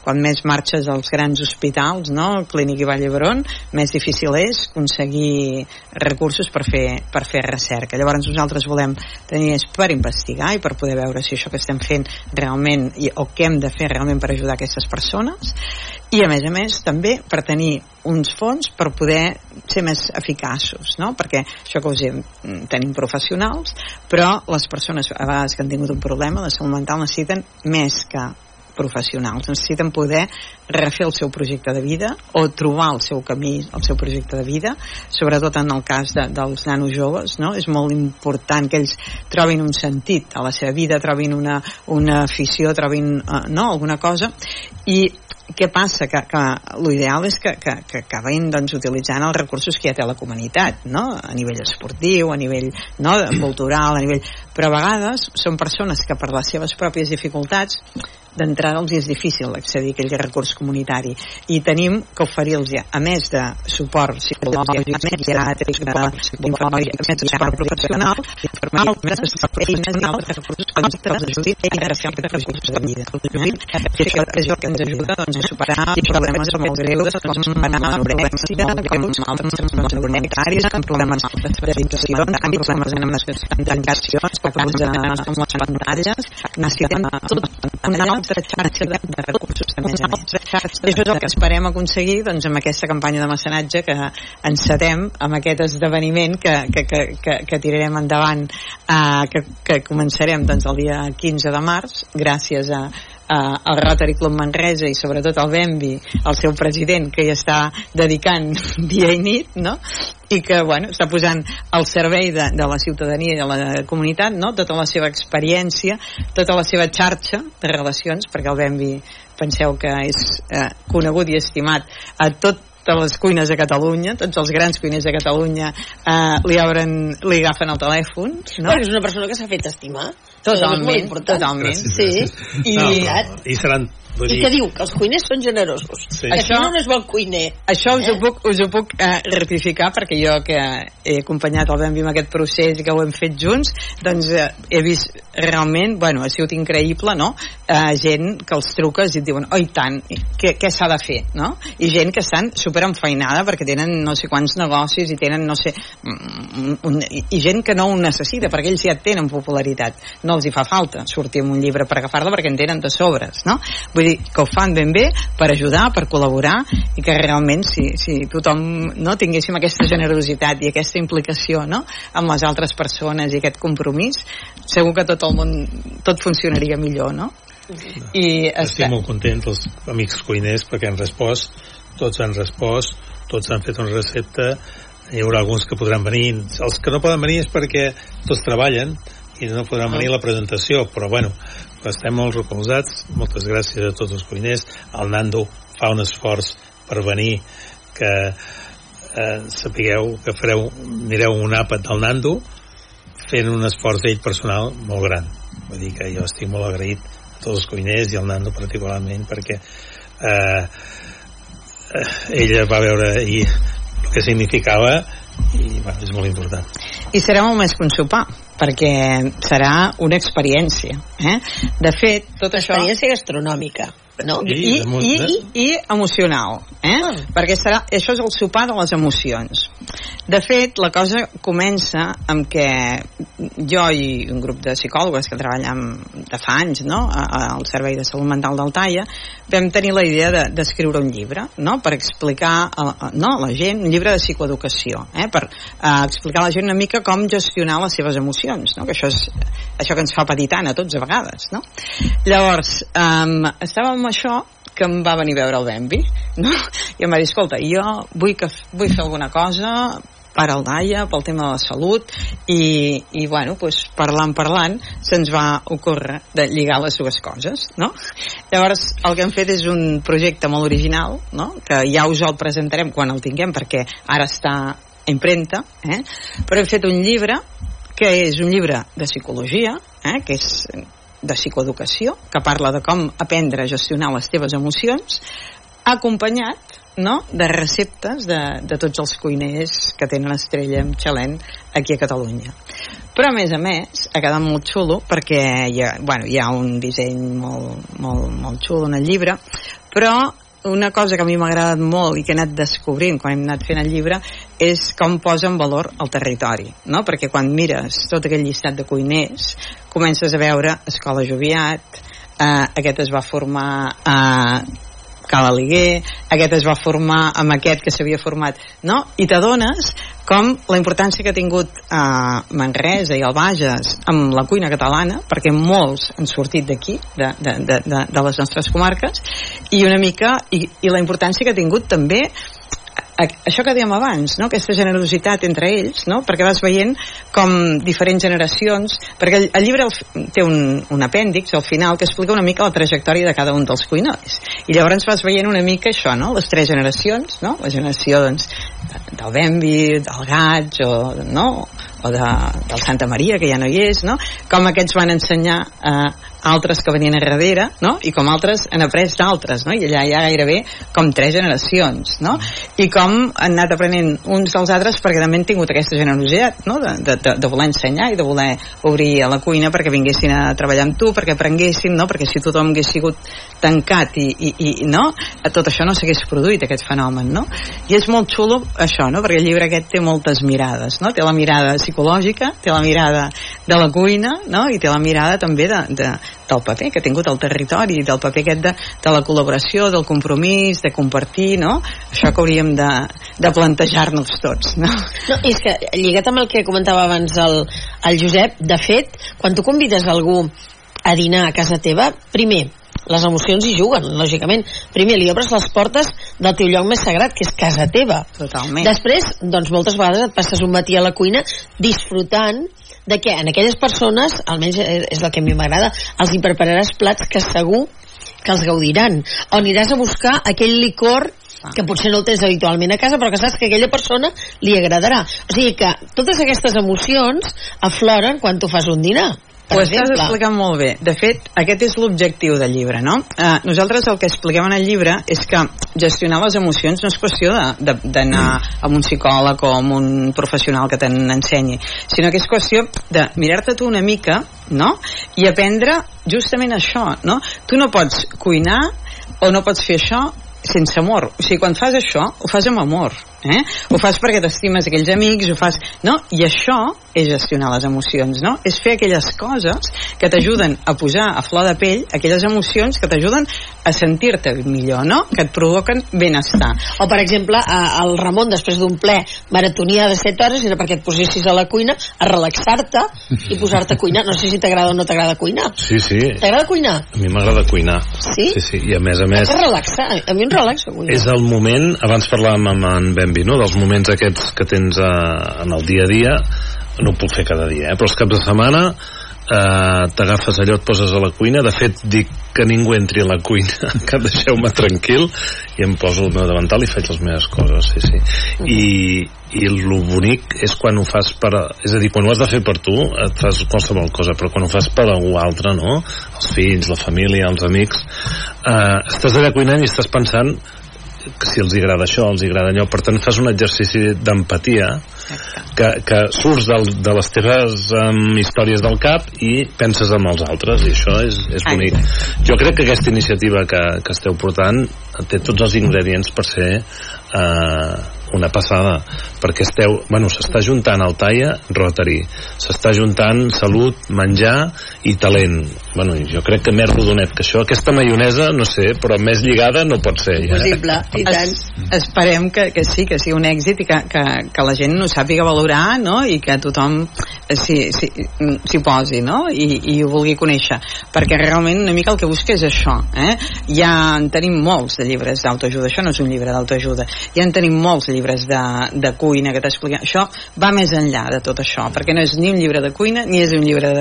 quan més marxes als grans hospitals, no? el Clínic i Vall d'Hebron, més difícil és aconseguir recursos per fer, per fer recerca. Llavors nosaltres volem tenir és per investigar i per poder veure si això que estem fent realment i, o què hem de fer realment per ajudar aquestes persones i a més a més també per tenir uns fons per poder ser més eficaços, no? perquè això que us diem, tenim professionals però les persones a vegades que han tingut un problema de salut mental necessiten més que professionals. Necessiten poder refer el seu projecte de vida o trobar el seu camí, el seu projecte de vida, sobretot en el cas de, dels nanos joves, no? És molt important que ells trobin un sentit a la seva vida, trobin una, una afició, trobin uh, no, alguna cosa i què passa? Que, que l'ideal és que, que, que acabin doncs, utilitzant els recursos que ja té la comunitat, no? a nivell esportiu, a nivell no? cultural, a nivell... però a vegades són persones que per les seves pròpies dificultats d'entrada els és difícil accedir a aquell recurs comunitari. I tenim que oferir-los a més de suport psicològic a més de suport professional informal, més de eines i altres recursos que ens ajudin a fer aquests recursos de vida. Això és el que ens ajuda doncs, a superar problemes molt greus com l'anorèxia com altres neuronectaris com problemes d'addicció amb problemes en tancacions problemes amb les pantalles necessitem una altra xarxa de, de recursos a més a més. Això és el que esperem aconseguir doncs, amb aquesta campanya de mecenatge que encetem amb aquest esdeveniment que, que, que, que, que tirarem endavant eh, que, que començarem doncs, el dia 15 de març gràcies a, eh, al Rotary Club Manresa i sobretot al Bembi, el seu president que hi està dedicant dia i nit no? i que bueno, està posant al servei de, de la ciutadania i de la comunitat no? tota la seva experiència tota la seva xarxa de relacions perquè el Bembi penseu que és eh, conegut i estimat a tot totes les cuines de Catalunya, tots els grans cuiners de Catalunya eh, li, obren, li agafen el telèfon. No? Bueno, és una persona que s'ha fet estimar. Totalment, totalment. Gràcies, gràcies. Sí. I, no, no, i seran Vull I que diu que els cuiners són generosos. Sí. Que això no és bon cuiner. Això us, eh? ho puc, us ho puc eh, ratificar perquè jo que he acompanyat el Bambi en aquest procés i que ho hem fet junts, doncs eh, he vist realment, bueno, ha sigut increïble, no? Eh, gent que els truques i et diuen, oi tant, què, què s'ha de fer, no? I gent que estan super enfeinada perquè tenen no sé quants negocis i tenen no sé... Un, un, i, i gent que no ho necessita perquè ells ja tenen popularitat. No els hi fa falta sortir amb un llibre per agafar-la perquè en tenen de sobres, no? Vull dir, que ho fan ben bé per ajudar, per col·laborar i que realment si, si tothom no, tinguéssim aquesta generositat i aquesta implicació no, amb les altres persones i aquest compromís segur que tot el món tot funcionaria millor no? I estic està... molt content els amics cuiners perquè han respost tots han respost tots han fet una recepta hi haurà alguns que podran venir. Els que no poden venir és perquè tots treballen i no podran venir a la presentació però bueno, estem molt recolzats. Moltes gràcies a tots els cuiners. El Nando fa un esforç per venir que eh, sapigueu que fareu mireu un àpat del Nando fent un esforç ell personal molt gran. Vull dir que jo estic molt agraït a tots els cuiners i al Nando particularment perquè eh, eh, ella va veure ahir el que significava i bueno, és molt important. I serà molt més que un sopar perquè serà una experiència eh? de fet tot això experiència gastronòmica no? I, i, i, i, emocional eh? Ah. perquè serà, això és el sopar de les emocions de fet la cosa comença amb que jo i un grup de psicòlogues que treballem de fa anys no? al Servei de Salut Mental del Taia vam tenir la idea d'escriure de, un llibre no? per explicar a, a, no, a la gent un llibre de psicoeducació eh? per uh, explicar a la gent una mica com gestionar les seves emocions no? que això és això que ens fa patir tant a tots a vegades no? llavors um, estàvem això que em va venir a veure el Bambi, no? I em va dir, escolta, jo vull, que, vull fer alguna cosa per al Daia, pel tema de la salut i, i bueno, pues, parlant, parlant se'ns va ocórrer de lligar les dues coses, no? Llavors, el que hem fet és un projecte molt original, no? que ja us el presentarem quan el tinguem, perquè ara està impremta, eh? però hem fet un llibre que és un llibre de psicologia, eh? que és de psicoeducació, que parla de com aprendre a gestionar les teves emocions, acompanyat no? de receptes de, de tots els cuiners que tenen estrella amb xalent aquí a Catalunya. Però a més a més ha quedat molt xulo perquè hi ha, bueno, hi ha un disseny molt, molt, molt xulo en el llibre, però una cosa que a mi m'ha agradat molt i que he anat descobrint quan hem anat fent el llibre és com posa en valor el territori, no? Perquè quan mires tot aquell llistat de cuiners comences a veure Escola Joviat, eh, aquest es va formar a Cal Aliguer, aquest es va formar amb aquest que s'havia format, no? I t'adones com la importància que ha tingut eh, Manresa i el Bages amb la cuina catalana, perquè molts han sortit d'aquí, de, de, de, de, de les nostres comarques, i una mica, i, i la importància que ha tingut també això que dèiem abans, no? aquesta generositat entre ells, no? perquè vas veient com diferents generacions, perquè el, el llibre el, té un, un apèndix al final que explica una mica la trajectòria de cada un dels cuiners, i llavors vas veient una mica això, no? les tres generacions, no? la generació doncs, del Bembi, del Gaig, o, no? o de, del Santa Maria, que ja no hi és, no? com aquests van ensenyar eh, altres que venien a darrere, no? I com altres han après d'altres, no? I allà hi ha gairebé com tres generacions, no? I com han anat aprenent uns dels altres perquè també han tingut aquesta generositat, no? De, de, de, voler ensenyar i de voler obrir a la cuina perquè vinguessin a treballar amb tu, perquè aprenguessin, no? Perquè si tothom hagués sigut tancat i, i, i no? Tot això no s'hagués produït, aquest fenomen, no? I és molt xulo això, no? Perquè el llibre aquest té moltes mirades, no? Té la mirada psicològica, té la mirada de la cuina, no? I té la mirada també de, de, del paper que ha tingut el territori, del paper aquest de, de la col·laboració, del compromís, de compartir, no? Això que hauríem de, de plantejar-nos tots, no? No, és que lligat amb el que comentava abans el, el Josep, de fet, quan tu convides algú a dinar a casa teva, primer, les emocions hi juguen, lògicament. Primer, li obres les portes del teu lloc més sagrat, que és casa teva. Totalment. Després, doncs moltes vegades et passes un matí a la cuina disfrutant de que en aquelles persones, almenys és el que a mi m'agrada, els hi prepararàs plats que segur que els gaudiran. O aniràs a buscar aquell licor que potser no el tens habitualment a casa però que saps que a aquella persona li agradarà. O sigui que totes aquestes emocions afloren quan tu fas un dinar ho estàs explicant molt bé. De fet, aquest és l'objectiu del llibre, no? Eh, nosaltres el que expliquem en el llibre és que gestionar les emocions no és qüestió d'anar mm. amb un psicòleg o amb un professional que te n'ensenyi, sinó que és qüestió de mirar-te tu una mica, no? I aprendre justament això, no? Tu no pots cuinar o no pots fer això sense amor. O sigui, quan fas això, ho fas amb amor eh? ho fas perquè t'estimes aquells amics ho fas, no? i això és gestionar les emocions, no? és fer aquelles coses que t'ajuden a posar a flor de pell aquelles emocions que t'ajuden a sentir-te millor, no? que et provoquen benestar o per exemple, el Ramon després d'un ple maratonià de 7 hores era perquè et posessis a la cuina a relaxar-te i posar-te a cuinar no sé si t'agrada o no t'agrada cuinar sí, sí. t'agrada cuinar? a mi m'agrada cuinar sí? sí, sí, i a més a més relaxar, a mi em relaxa cuinar és el moment, abans parlàvem amb en Ben canvi, no? dels moments aquests que tens a, eh, en el dia a dia no ho puc fer cada dia, eh? però els caps de setmana eh, t'agafes allò, et poses a la cuina de fet dic que ningú entri a la cuina que deixeu-me tranquil i em poso el meu davantal i faig les meves coses sí, sí. I, i el bonic és quan ho fas per és a dir, quan ho has de fer per tu et fas qualsevol cosa, però quan ho fas per algú altre no? els fills, la família, els amics eh, estàs allà cuinant i estàs pensant que si els agrada això, els agrada allò per tant fas un exercici d'empatia que, que surts del, de les teves um, històries del cap i penses en els altres i això és, és bonic. Jo crec que aquesta iniciativa que, que esteu portant té tots els ingredients per ser eh, una passada perquè esteu, bueno, s'està juntant el talla Rotary, s'està juntant salut, menjar i talent bueno, jo crec que més rodonet que això aquesta maionesa, no sé, però més lligada no pot ser ja. possible, i tant es, esperem que, que sí, que sigui un èxit i que, que, que la gent no sàpiga valorar no? i que tothom s'hi si, si posi no? I, i ho vulgui conèixer perquè realment una mica el que busca és això eh? ja en tenim molts de llibres d'autoajuda, això no és un llibre d'autoajuda ja en tenim molts llibres de, de cuina que t'expliquen, això va més enllà de tot això, perquè no és ni un llibre de cuina ni és un llibre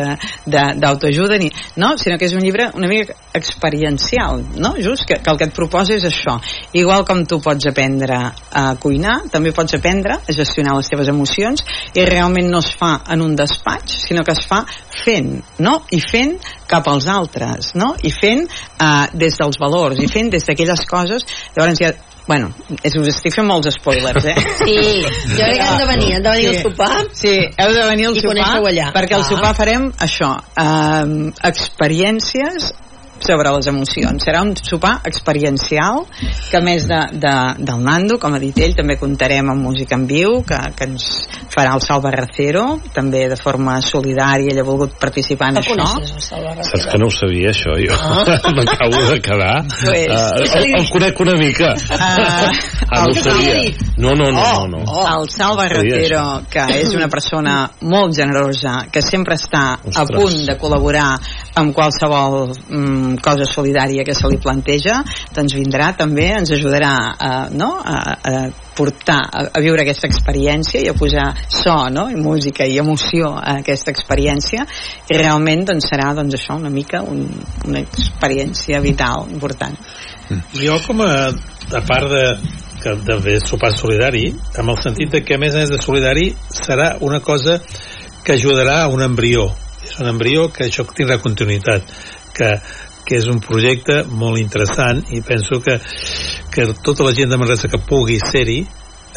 d'autoajuda ni, no? sinó que és un llibre una mica experiencial no? just que, que el que et proposa és això igual com tu pots aprendre a cuinar també pots aprendre a gestionar les teves emocions i realment no es fa en un despatx sinó que es fa fent no? i fent cap als altres no? i fent eh, des dels valors i fent des d'aquelles coses llavors ja Bueno, és, us estic fent molts spoilers, eh? Sí, jo crec que hem de venir, hem de venir sí. al sopar. Sí, heu de venir al I sopar, allà. perquè al Ah. sopar farem això, eh, experiències sobre les emocions. Serà un sopar experiencial que a més de, de, del Nando, com ha dit ell, també comptarem amb música en viu que, que ens farà el Salva Racero, també de forma solidària, ell ha volgut participar en Que això. coneixes el Salva Saps Racero? que no ho sabia, això, jo? Ah. M'acabo de quedar. Pues, uh, el, el conec una mica. Ah, ah, no el ho sabia. No, no, no, no. no. Oh, el Salva No sabia Ratero, això. que és una persona molt generosa, que sempre està a Ostres. punt de col·laborar amb qualsevol mm, cosa solidària que se li planteja, doncs vindrà també, ens ajudarà a, no? a, a portar, a, a viure aquesta experiència i a posar so no? i música i emoció a aquesta experiència i realment doncs, serà doncs, això una mica un, una experiència vital important. Jo com a, a part de que d'haver sopar solidari, amb el sentit de que a més a més de solidari serà una cosa que ajudarà a un embrió. És un embrió que això tindrà continuïtat, que, que és un projecte molt interessant i penso que, que tota la gent de Manresa que pugui ser-hi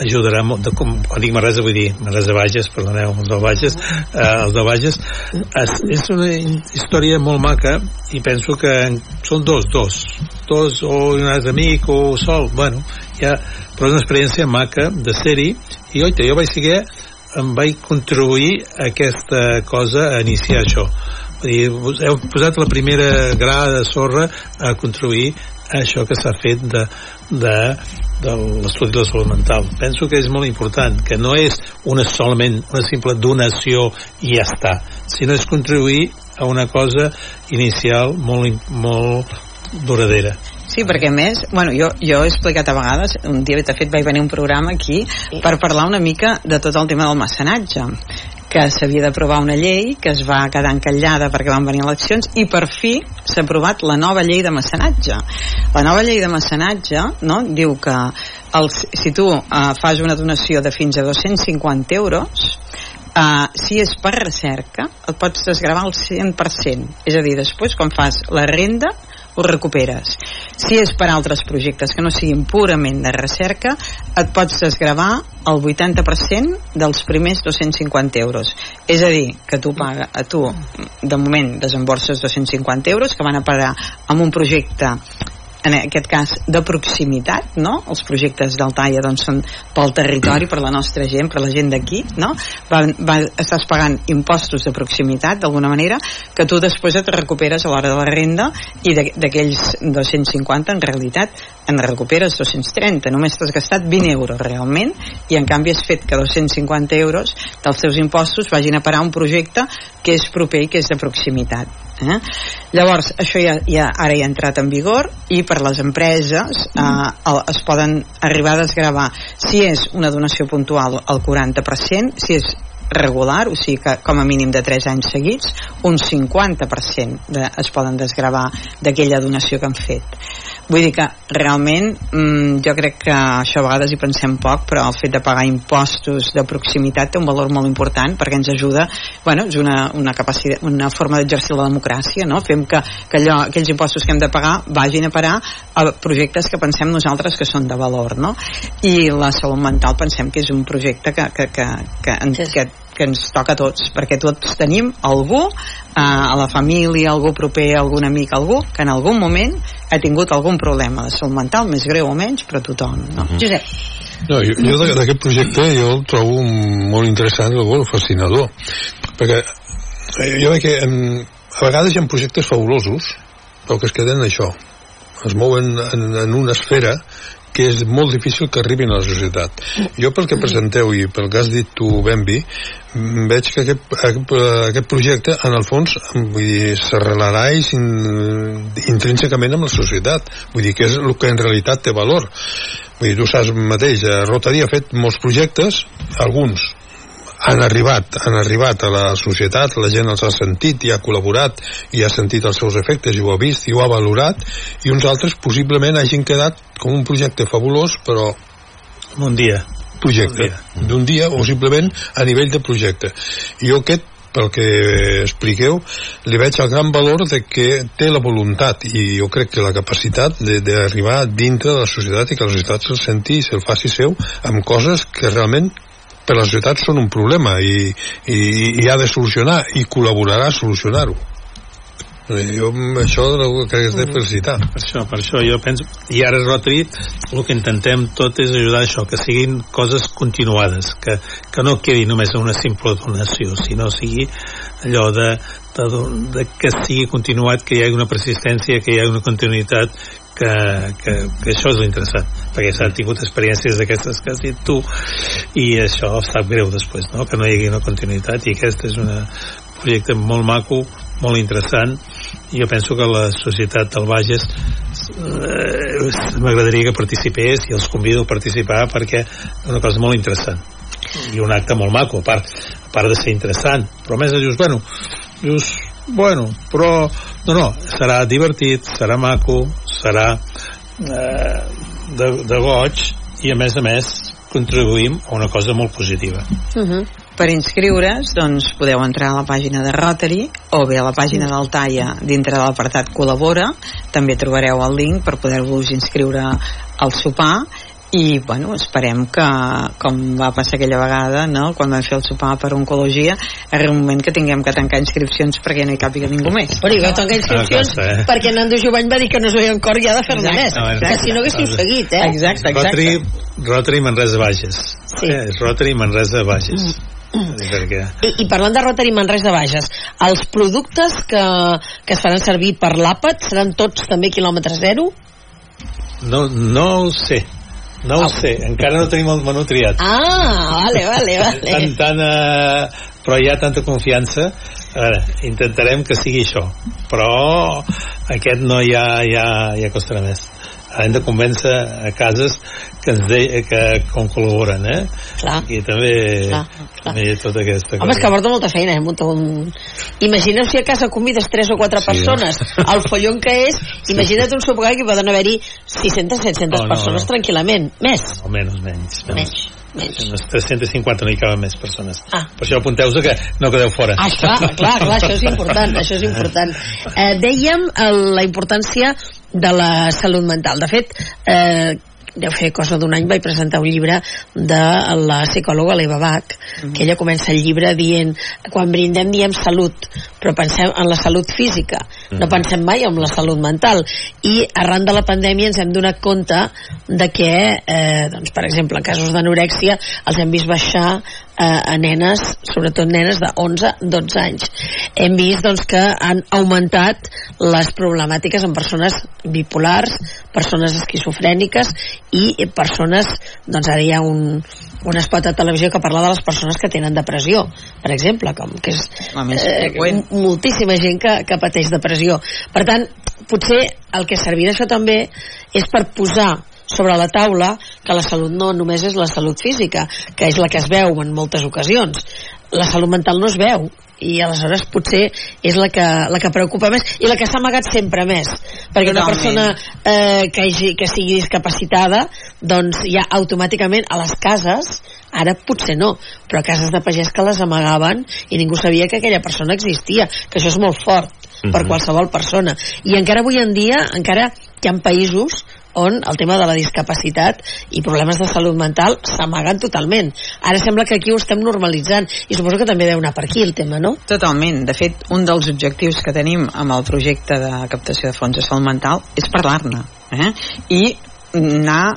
ajudarà molt, de, com, quan dic Manresa vull dir Manresa Bages, perdoneu, els del Bages eh, els de Bages. És, és una història molt maca i penso que en- són dos, dos dos o un altre amic o sol, bueno, ja, però és una experiència maca de ser-hi. I oita, jo vaig seguir em vaig contribuir a aquesta cosa a iniciar això Us heu posat la primera grada de sorra a contribuir a això que s'ha fet de, de, de l'estudi de la salut mental. Penso que és molt important, que no és una solament una simple donació i ja està, sinó és contribuir a una cosa inicial molt, molt duradera. Sí, perquè a més, bueno, jo, jo he explicat a vegades, un dia de fet vaig venir un programa aquí per parlar una mica de tot el tema del mecenatge que s'havia d'aprovar una llei que es va quedar encallada perquè van venir eleccions i per fi s'ha aprovat la nova llei de mecenatge. La nova llei de mecenatge no, diu que els, si tu uh, fas una donació de fins a 250 euros Uh, si és per recerca et pots desgravar al 100% és a dir, després quan fas la renda ho recuperes si és per altres projectes que no siguin purament de recerca et pots desgravar el 80% dels primers 250 euros. És a dir, que tu paga tu de moment desemborses 250 euros que van a parar amb un projecte en aquest cas de proximitat no? els projectes d'Altaia doncs, són pel territori, per la nostra gent per la gent d'aquí no? va, va, estàs pagant impostos de proximitat d'alguna manera que tu després et recuperes a l'hora de la renda i d'aquells 250 en realitat en recuperes 230 només t'has gastat 20 euros realment i en canvi has fet que 250 euros dels teus impostos vagin a parar un projecte que és proper i que és de proximitat eh? llavors això ja, ja ara ja ha entrat en vigor i per les empreses eh, es poden arribar a desgravar si és una donació puntual el 40% si és regular, o sigui que com a mínim de 3 anys seguits, un 50% de, es poden desgravar d'aquella donació que han fet. Vull dir que realment mm, jo crec que això a vegades hi pensem poc, però el fet de pagar impostos de proximitat té un valor molt important perquè ens ajuda, bueno, és una, una, capacitat, una forma d'exercir la democràcia, no? Fem que, que allò, aquells impostos que hem de pagar vagin a parar a projectes que pensem nosaltres que són de valor, no? I la salut mental pensem que és un projecte que, que, que, que, en, que que ens toca a tots, perquè tots tenim algú eh, a la família, algú proper, algun amic, algú que en algun moment ha tingut algun problema de salut mental, més greu o menys, però tothom, no? Josep. No, jo, jo d'a- d'aquest projecte jo el trobo molt interessant, el molt fascinador, perquè eh, jo veig que en, a vegades hi ha projectes fabulosos, però que es queden en això, es mouen en, en una esfera que és molt difícil que arribin a la societat. Jo pel que presenteu i pel que has dit tu, Benvi, mm, veig que aquest, aquest, projecte en el fons vull dir, s'arrelarà i intrínsecament amb la societat vull dir que és el que en realitat té valor vull dir, tu saps mateix Rotary ha fet molts projectes alguns han arribat, han arribat a la societat, la gent els ha sentit i ha col·laborat i ha sentit els seus efectes i ho ha vist i ho ha valorat i uns altres possiblement hagin quedat com un projecte fabulós però un dia. projecte. D'un dia o simplement a nivell de projecte. I jo aquest pel que expliqueu, li veig el gran valor de que té la voluntat i jo crec que la capacitat de- d'arribar dintre de la societat i que la societat se'l senti i se'l faci seu amb coses que realment per la societat són un problema i, i, i ha de solucionar i col·laborarà a solucionar-ho jo això crec que és de felicitar. Per això, per això. Jo penso i ara Rotary el que intentem tot és ajudar això, que siguin coses continuades que, que no quedi només una simple donació, sinó sigui allò de, de, de que sigui continuat, que hi hagi una persistència que hi hagi una continuïtat que, que, que això és l'interessant perquè s'han tingut experiències d'aquestes que has dit tu i això sap greu després no? que no hi hagi una continuïtat i aquest és una, un projecte molt maco molt interessant jo penso que la societat del Bages eh, m'agradaria que participés i els convido a participar perquè és una cosa molt interessant. I un acte molt maco a part, a part de ser interessant. Però a més dius, bueno, dius, bueno però no, no, serà divertit serà maco, serà eh, de, de goig i a més a més contribuïm a una cosa molt positiva. Uh -huh. Per inscriure's, doncs, podeu entrar a la pàgina de Rotary o bé a la pàgina del TAIA dintre de l'apartat Col·labora. També trobareu el link per poder-vos inscriure al sopar i bueno, esperem que com va passar aquella vegada no? quan vam fer el sopar per oncologia arriba un moment que tinguem que tancar inscripcions perquè no hi càpiga ningú més Bueno, i vau tancar inscripcions Ah, clar, sí. perquè Nando Jovany va dir que no es veia en cor ja de fer-ne més. No, que si no haguéssiu seguit, eh? Rotary, Rotary Manresa Bages Sí. eh, és Rotary Manresa Bages Mm. Perquè I, I parlant de Rotary Manresa Bages, els productes que, que es faran servir per l'àpat seran tots també quilòmetre zero? no, no ho sé. No ho sé, encara no tenim el menú triat. Ah, vale, vale, vale. tant, tant, eh, però hi ha tanta confiança. A veure, intentarem que sigui això. Però aquest no ja, ja, ja costarà més hem de convèncer a cases que, ens de, que com col·laboren eh? Clar. i també, Clar, també tota aquesta Home, és que porta molta feina, eh? Muntar un... Imagineu si a casa convides 3 o 4 Sí. persones, el follon que és, imagina't un sopar que poden haver-hi 600-700 No, no, persones no. tranquil·lament. Més. o menys, menys, Menys. menys. unes 350 no hi caben més persones Ah. per això apunteu-vos que no quedeu fora Ah, clar, clar, clar, això és important, això és important. Eh, dèiem eh, la importància de la salut mental. De fet, eh, deu fer cosa d'un any vaig presentar un llibre de la psicòloga l'Eva Bach que ella comença el llibre dient quan brindem diem salut però pensem en la salut física no pensem mai en la salut mental i arran de la pandèmia ens hem donat compte de que eh, doncs, per exemple en casos d'anorèxia els hem vist baixar eh, a nenes, sobretot nenes de 11-12 anys. Hem vist doncs, que han augmentat les problemàtiques en persones bipolars, persones esquizofrèniques i persones, doncs ara hi ha un, un espot a televisió que parla de les persones que tenen depressió, per exemple, com que és La més eh, freqüent. Moltíssima gent que, que pateix depressió. Per tant, potser el que servirà això també és per posar sobre la taula que la salut no només és la salut física, que és la que es veu en moltes ocasions. La salut mental no es veu. I aleshores potser és la que, la que preocupa més i la que s'ha amagat sempre més. Perquè una persona eh, que, hagi, que sigui discapacitada doncs ja automàticament a les cases ara potser no, però a cases de pagès que les amagaven i ningú sabia que aquella persona existia, que això és molt fort per Mhm. qualsevol persona. I encara avui en dia encara hi ha països on el tema de la discapacitat i problemes de salut mental s'amaguen totalment. Ara sembla que aquí ho estem normalitzant i suposo que també deu anar per aquí el tema, no? Totalment. De fet, un dels objectius que tenim amb el projecte de captació de fons de salut mental és parlar-ne. Eh? I anar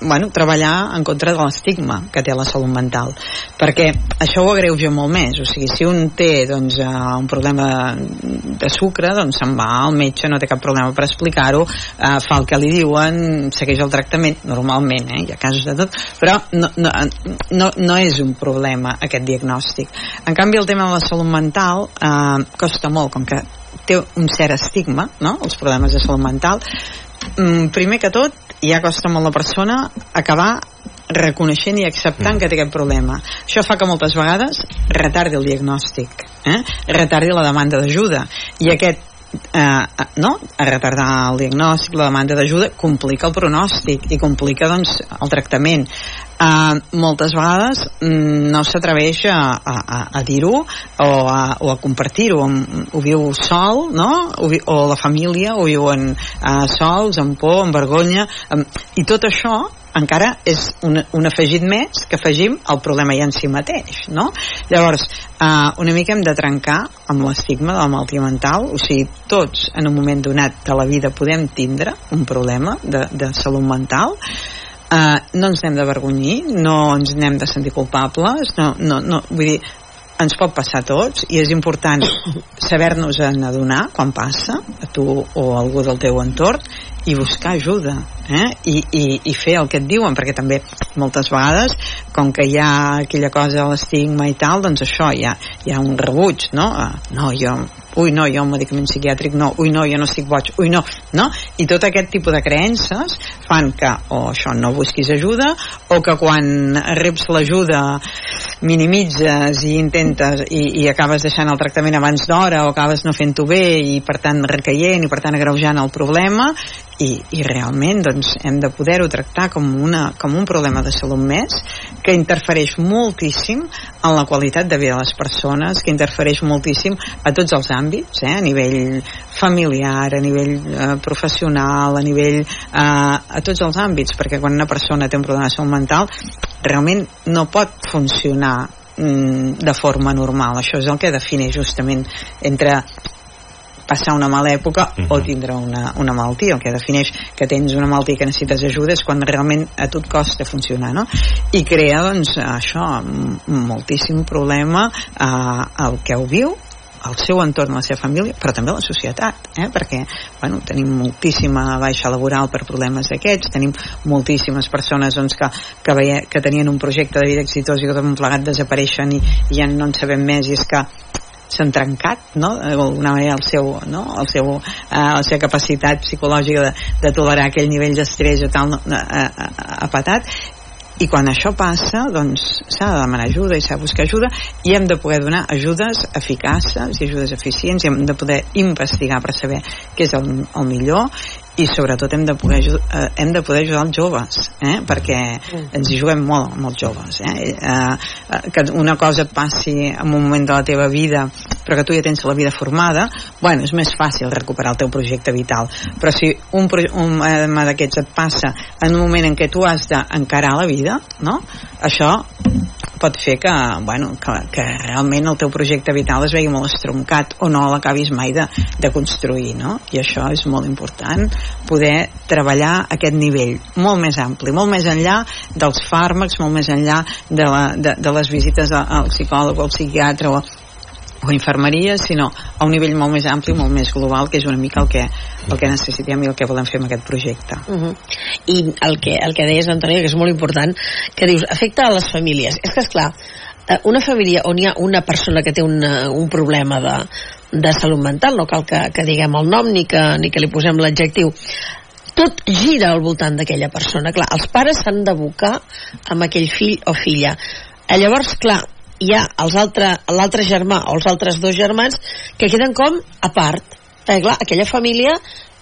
bueno, treballar en contra de l'estigma que té la salut mental. Perquè això ho agreuja molt més. O sigui, si un té doncs, eh, un problema de sucre doncs se'n va al metge, no té cap problema per explicar-ho. Eh, fa el que li diuen segueix el tractament, normalment eh, hi ha casos de tot, però no, no, no, no és un problema aquest diagnòstic. En canvi el tema de la salut mental eh, costa molt, com que té un cert estigma, no? els problemes de salut mental. Mm, primer que tot ja costa molt la persona acabar reconeixent i acceptant mm. que té aquest problema. Això fa que moltes vegades retardi el diagnòstic, eh? retardi la demanda d'ajuda. I aquest eh, no? a retardar el diagnòstic, la demanda d'ajuda, complica el pronòstic i complica doncs, el tractament. Uh, moltes vegades mm, no s'atreveix a, a, a dir-ho o a, o a compartir-ho ho viu sol no? o, vi, o la família ho viuen uh, sols, amb por, amb vergonya amb... i tot això encara és un, un afegit més que afegim al problema ja en si mateix no? llavors uh, una mica hem de trencar amb l'estigma de la malaltia mental o sigui, tots en un moment donat de la vida podem tindre un problema de, de salut mental Uh, no ens n'hem de vergonyir, no ens n'hem de sentir culpables, no, no, no, vull dir, ens pot passar a tots i és important saber-nos en adonar quan passa a tu o a algú del teu entorn i buscar ajuda eh? I, i, i fer el que et diuen perquè també moltes vegades com que hi ha aquella cosa de l'estigma i tal doncs això hi ha, hi ha un rebuig no? Uh, no, jo ui no, jo un medicament psiquiàtric no, ui no, jo no estic boig, ui no, no? I tot aquest tipus de creences fan que o això no busquis ajuda o que quan reps l'ajuda minimitzes i intentes i, i acabes deixant el tractament abans d'hora o acabes no fent-ho bé i per tant recaient i per tant agreujant el problema i, i realment doncs, hem de poder-ho tractar com, una, com un problema de salut més que interfereix moltíssim en la qualitat de vida de les persones, que interfereix moltíssim a tots els àmbits, eh? a nivell familiar, a nivell eh, professional, a nivell eh, a tots els àmbits, perquè quan una persona té un problema de salut mental realment no pot funcionar mm, de forma normal. Això és el que defineix justament entre passar una mala època uh -huh. o tindre una, una malaltia el que defineix que tens una malaltia que necessites ajuda és quan realment a tu et costa funcionar no? i crea doncs això moltíssim problema eh, el que ho viu al seu entorn, a la seva família, però també a la societat, eh? perquè bueno, tenim moltíssima baixa laboral per problemes d'aquests, tenim moltíssimes persones doncs, que, que, veia, que tenien un projecte de vida exitós i que tot plegat desapareixen i, i ja no en sabem més i és que s'han trencat no? d'alguna manera el seu, no? el seu, eh, la seva capacitat psicològica de, de tolerar aquell nivell d'estrès o tal eh, ha patat i quan això passa doncs s'ha de demanar ajuda i s'ha de buscar ajuda i hem de poder donar ajudes eficaces i ajudes eficients i hem de poder investigar per saber què és el, el millor i sobretot hem de poder, eh, hem de poder ajudar els joves eh? perquè ens hi juguem molt amb els joves eh? Eh, que una cosa et passi en un moment de la teva vida però que tu ja tens la vida formada bueno, és més fàcil recuperar el teu projecte vital però si un, un un d'aquests et passa en un moment en què tu has d'encarar la vida no? això pot fer que, bueno, que, que realment el teu projecte vital es vegi molt estroncat o no l'acabis mai de, de construir no? i això és molt important poder treballar aquest nivell molt més ampli, molt més enllà dels fàrmacs, molt més enllà de, la, de, de les visites al psicòleg o al psiquiatre o, o infermeria, sinó a un nivell molt més ampli, molt més global, que és una mica el que, el que necessitem i el que volem fer amb aquest projecte. Uh -huh. I el que, el que deies, Antònia, que és molt important, que dius, afecta a les famílies. És que, és clar, eh, una família on hi ha una persona que té una, un problema de, de salut mental, no cal que, que diguem el nom ni que, ni que li posem l'adjectiu, tot gira al voltant d'aquella persona. Clar, els pares s'han d'abocar amb aquell fill o filla. Eh, llavors, clar, hi ha l'altre germà o els altres dos germans que queden com a part. Perquè, clar, aquella família,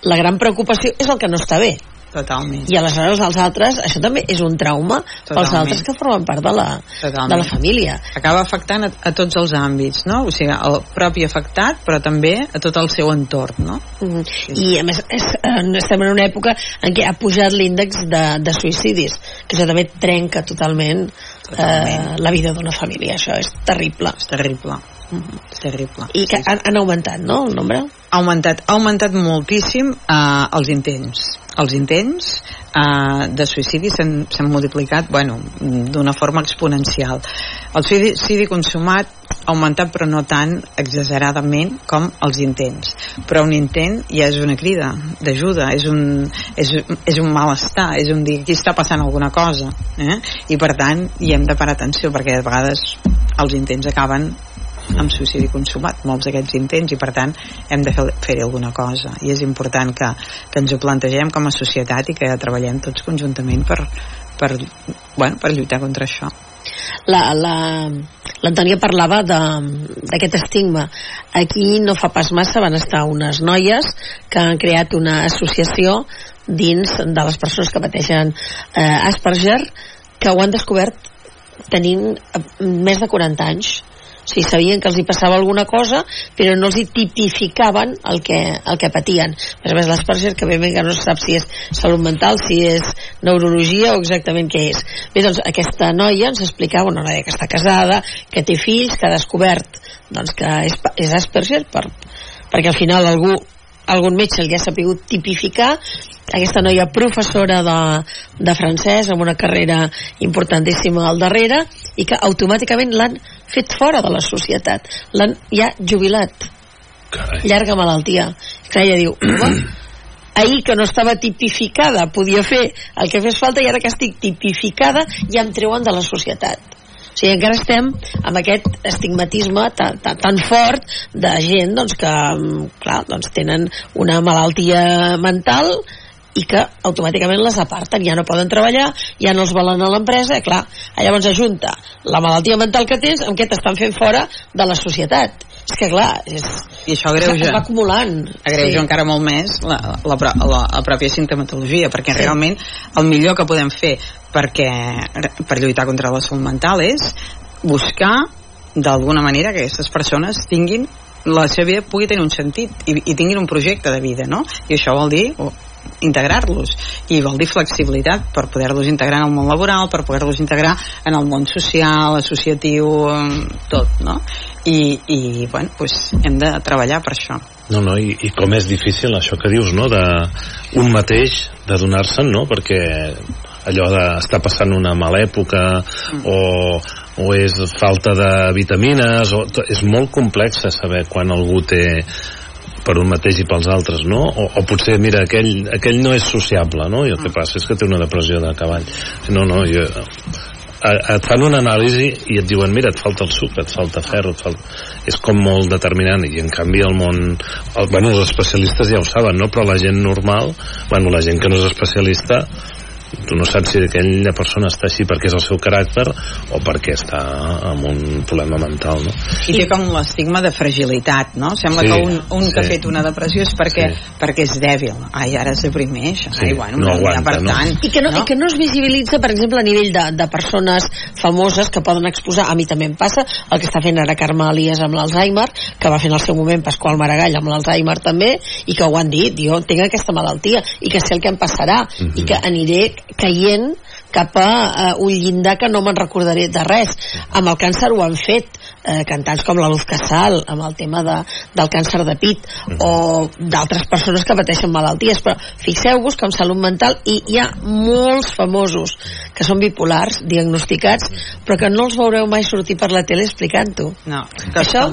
la gran preocupació és el que no està bé. Totalment. I aleshores els altres, això també és un trauma Totalment. pels altres que formen part de la, de la família. Acaba afectant a, a tots els àmbits, no? O sigui, el propi afectat, però també a tot el seu entorn, no? Mm -hmm. sí. I a més, és, eh, estem en una època en què ha pujat l'índex de, de suïcidis, que això també trenca totalment, totalment. Eh, la vida d'una família, això és terrible. És terrible. Mm -hmm. És terrible. I que han, han augmentat, no, el nombre? ha augmentat, ha augmentat moltíssim eh, els intents els intents eh, de suïcidi s'han multiplicat bueno, d'una forma exponencial el suïcidi consumat ha augmentat però no tan exageradament com els intents però un intent ja és una crida d'ajuda és, un, és, és un malestar és un dir aquí està passant alguna cosa eh? i per tant hi hem de parar atenció perquè a vegades els intents acaben amb suïcidi consumat, molts d'aquests intents i per tant hem de fer- fer-hi alguna cosa. I és important que, que ens ho plantegem com a societat i que treballem tots conjuntament per, per, bueno, per lluitar contra això. La, la, l'Antònia parlava d'aquest estigma. Aquí no fa pas massa van estar unes noies que han creat una associació dins de les persones que pateixen eh, Asperger que ho han descobert tenint eh, més de 40 anys o sigui, sabien que els hi passava alguna cosa però no els hi tipificaven el que, el que patien. A més a més l'Asperger que bé que no sap si és salut mental, si és neurologia o exactament què és. Bé, doncs aquesta noia ens explicava una noia que està casada, que té fills que ha descobert doncs, que és, és Asperger per, perquè al final algú algun metge li ha sapigut tipificar. Aquesta noia professora de, de francès amb una carrera importantíssima al darrere i que automàticament l'han fet fora de la societat. L'han ja jubilat. Carai. llarga malaltia. Clar, ella diu ahir que no estava tipificada podia fer el que fes falta i ara que estic tipificada ja em treuen de la societat. O sigui, encara estem amb aquest estigmatisme tan, tan, tan fort de gent doncs, que mm, clar, doncs, tenen una malaltia mental i que automàticament les aparten, ja no poden treballar, ja no els volen a l'empresa, clar, llavors ajunta la malaltia mental que tens amb què t'estan fent fora de la societat. És que clar, és, i això agreuja es va acumulant. agreuja encara molt més la, la, pro- la, la pròpia sintomatologia perquè Sí. realment el millor que podem fer perquè, per lluitar contra la salut mental és buscar d'alguna manera que aquestes persones tinguin la seva vida pugui tenir un sentit i, i tinguin un projecte de vida no? i això vol dir integrar-los i vol dir flexibilitat per poder-los integrar en el món laboral, per poder-los integrar en el món social, associatiu tot, no? I, i bueno, pues hem de treballar per això No, no, i, i com és difícil això que dius, no?, de un mateix, de donar-se'n, no?, perquè allò d'estar passant una mala època Mm. o, o és falta de vitamines o, és molt complex saber quan algú té per un mateix i pels altres, no? O, o potser, mira, aquell, aquell no és sociable, no? I el que passa és que té una depressió de cavall. No, no, jo, et fan una anàlisi i et diuen mira, et falta el sucre, et falta ferro et falta... és com molt determinant i en canvi el món, el, bueno, els especialistes ja ho saben, no? però la gent normal bueno, la gent que no és especialista tu no saps si aquella persona està així perquè és el seu caràcter o perquè està amb un problema mental no? i té com l'estigma de fragilitat no? sembla Sí, que un, un que sí. ha fet una depressió és perquè, Sí. perquè és dèbil ai, ara es deprimeix Sí, ai, bueno, no ja, aguanta, per no? tant I que, no, no? I que no es visibilitza, per exemple, a nivell de, de persones famoses que poden exposar, a mi també em passa, el que està fent ara Carme Elias amb l'Alzheimer, que va fer en el seu moment Pasqual Maragall amb l'Alzheimer també, i que ho han dit, jo tinc aquesta malaltia, i que sé el que em passarà, Mhm. i que aniré caient cap a uh, un llindar que no me'n recordaré de res. Amb el càncer ho han fet, eh, cantants com la Luz Casal, amb el tema de, del càncer de pit, o d'altres persones que pateixen malalties, però fixeu-vos que amb salut mental hi, hi ha molts famosos que són bipolars, diagnosticats, però que no els veureu mai sortir per la tele explicant-ho. no, Això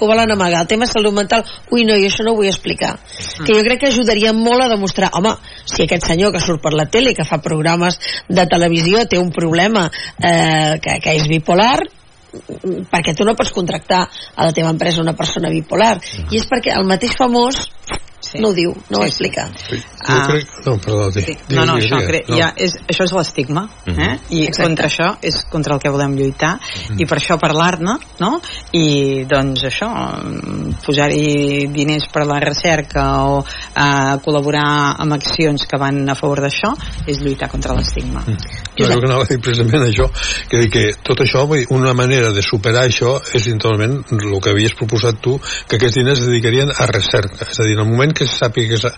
ho volen amagar. El tema salut mental, ui, no, jo això no ho vull explicar. Que jo crec que ajudaria molt a demostrar, home, si aquest senyor que surt per la tele, que fa programes de televisió, té un problema eh, que, que és bipolar, mm, perquè tu no pots contractar a la teva empresa una persona bipolar. I és perquè el mateix famós Sí. no ho diu, no ho Sí, sí. explica. Jo Ah. crec... No, perdó, Sí. No, no, això. No. ja és, això és l'estigma, eh? Mhm. I Exacte. contra això és contra el que volem lluitar i per això parlar-ne, no? I doncs això, posar-hi diners per la recerca o eh, col·laborar amb accions que van a favor d'això és lluitar contra l'estigma. No, jo que anava a dir precisament això, que, que tot això, vull dir, una manera de superar això és intotalment el que havies proposat tu, que aquests diners es dedicarien a recerca. És a dir, en el moment que se sàpiga que,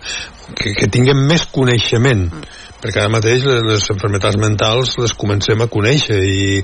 que, que tinguem més coneixement, perquè ara mateix les, les enfermetats mentals les comencem a conèixer i,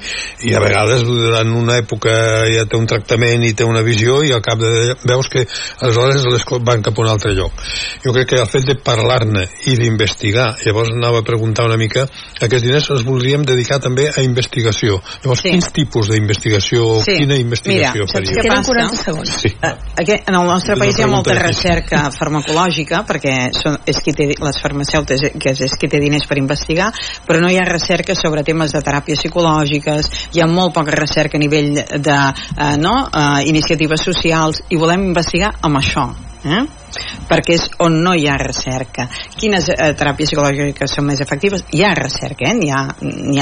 i a vegades durant una època ja té un tractament i té una visió i al cap de veus que aleshores les van cap a un altre lloc. Jo crec que el fet de parlar-ne i d'investigar, llavors anava a preguntar una mica, aquests diners els voldríem dedicar també a investigació. Llavors, sí. quins tipus d'investigació, Sí. quina investigació Mira, saps faríeu? què passa? Sí. Aquí, en el nostre país hi ha molta recerca farmacològica perquè són, és qui té, les farmacèutiques que és, és qui té diners per investigar però no hi ha recerca sobre temes de teràpies psicològiques hi ha molt poca recerca a nivell de eh, no, eh, iniciatives socials i volem investigar amb això eh? Perquè és on no hi ha recerca quines eh, teràpies psicològiques són més efectives hi ha recerca, eh? n'hi ha,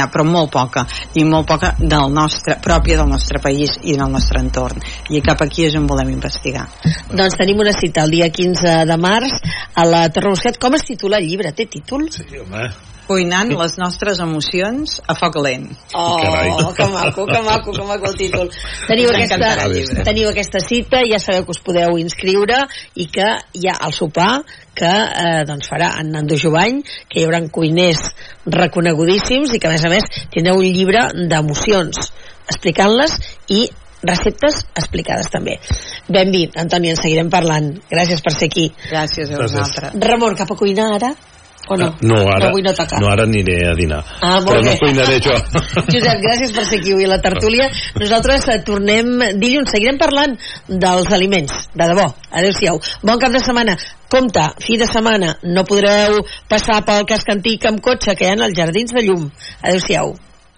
ha però molt poca i molt poca del nostre, pròpia del nostre país i del nostre entorn i cap aquí és on volem investigar Doncs tenim una cita el dia 15 de març a la Torre Busquets. Com es titula el llibre? Té títol? Sí, home. Cuinant les nostres emocions a foc lent Oh, que maco, que maco, que maco el títol. Teniu aquesta, teniu aquesta cita, ja sabeu que us podeu inscriure i que hi ha el sopar que eh, doncs farà en Nando Jovany, que hi haurà cuiners reconegudíssims i que a més a més tindreu un llibre d'emocions explicant-les i receptes explicades també. Benvi, Antoni, en seguirem parlant. Gràcies per ser aquí. Gràcies a vosaltres. Ramon, cap a cuinar ara? O no? No, ara, avui no toca. no, ara aniré a dinar. Ah, Però no bé. cuinaré jo. Josep, gràcies per ser aquí avui a la tertúlia. Nosaltres eh, tornem dilluns, seguirem parlant dels aliments, de debò. Adéu-siau. Bon cap de setmana. Compte, fi de setmana, no podreu passar pel casc antic amb cotxe que hi ha als Jardins de Llum. Adéu-siau.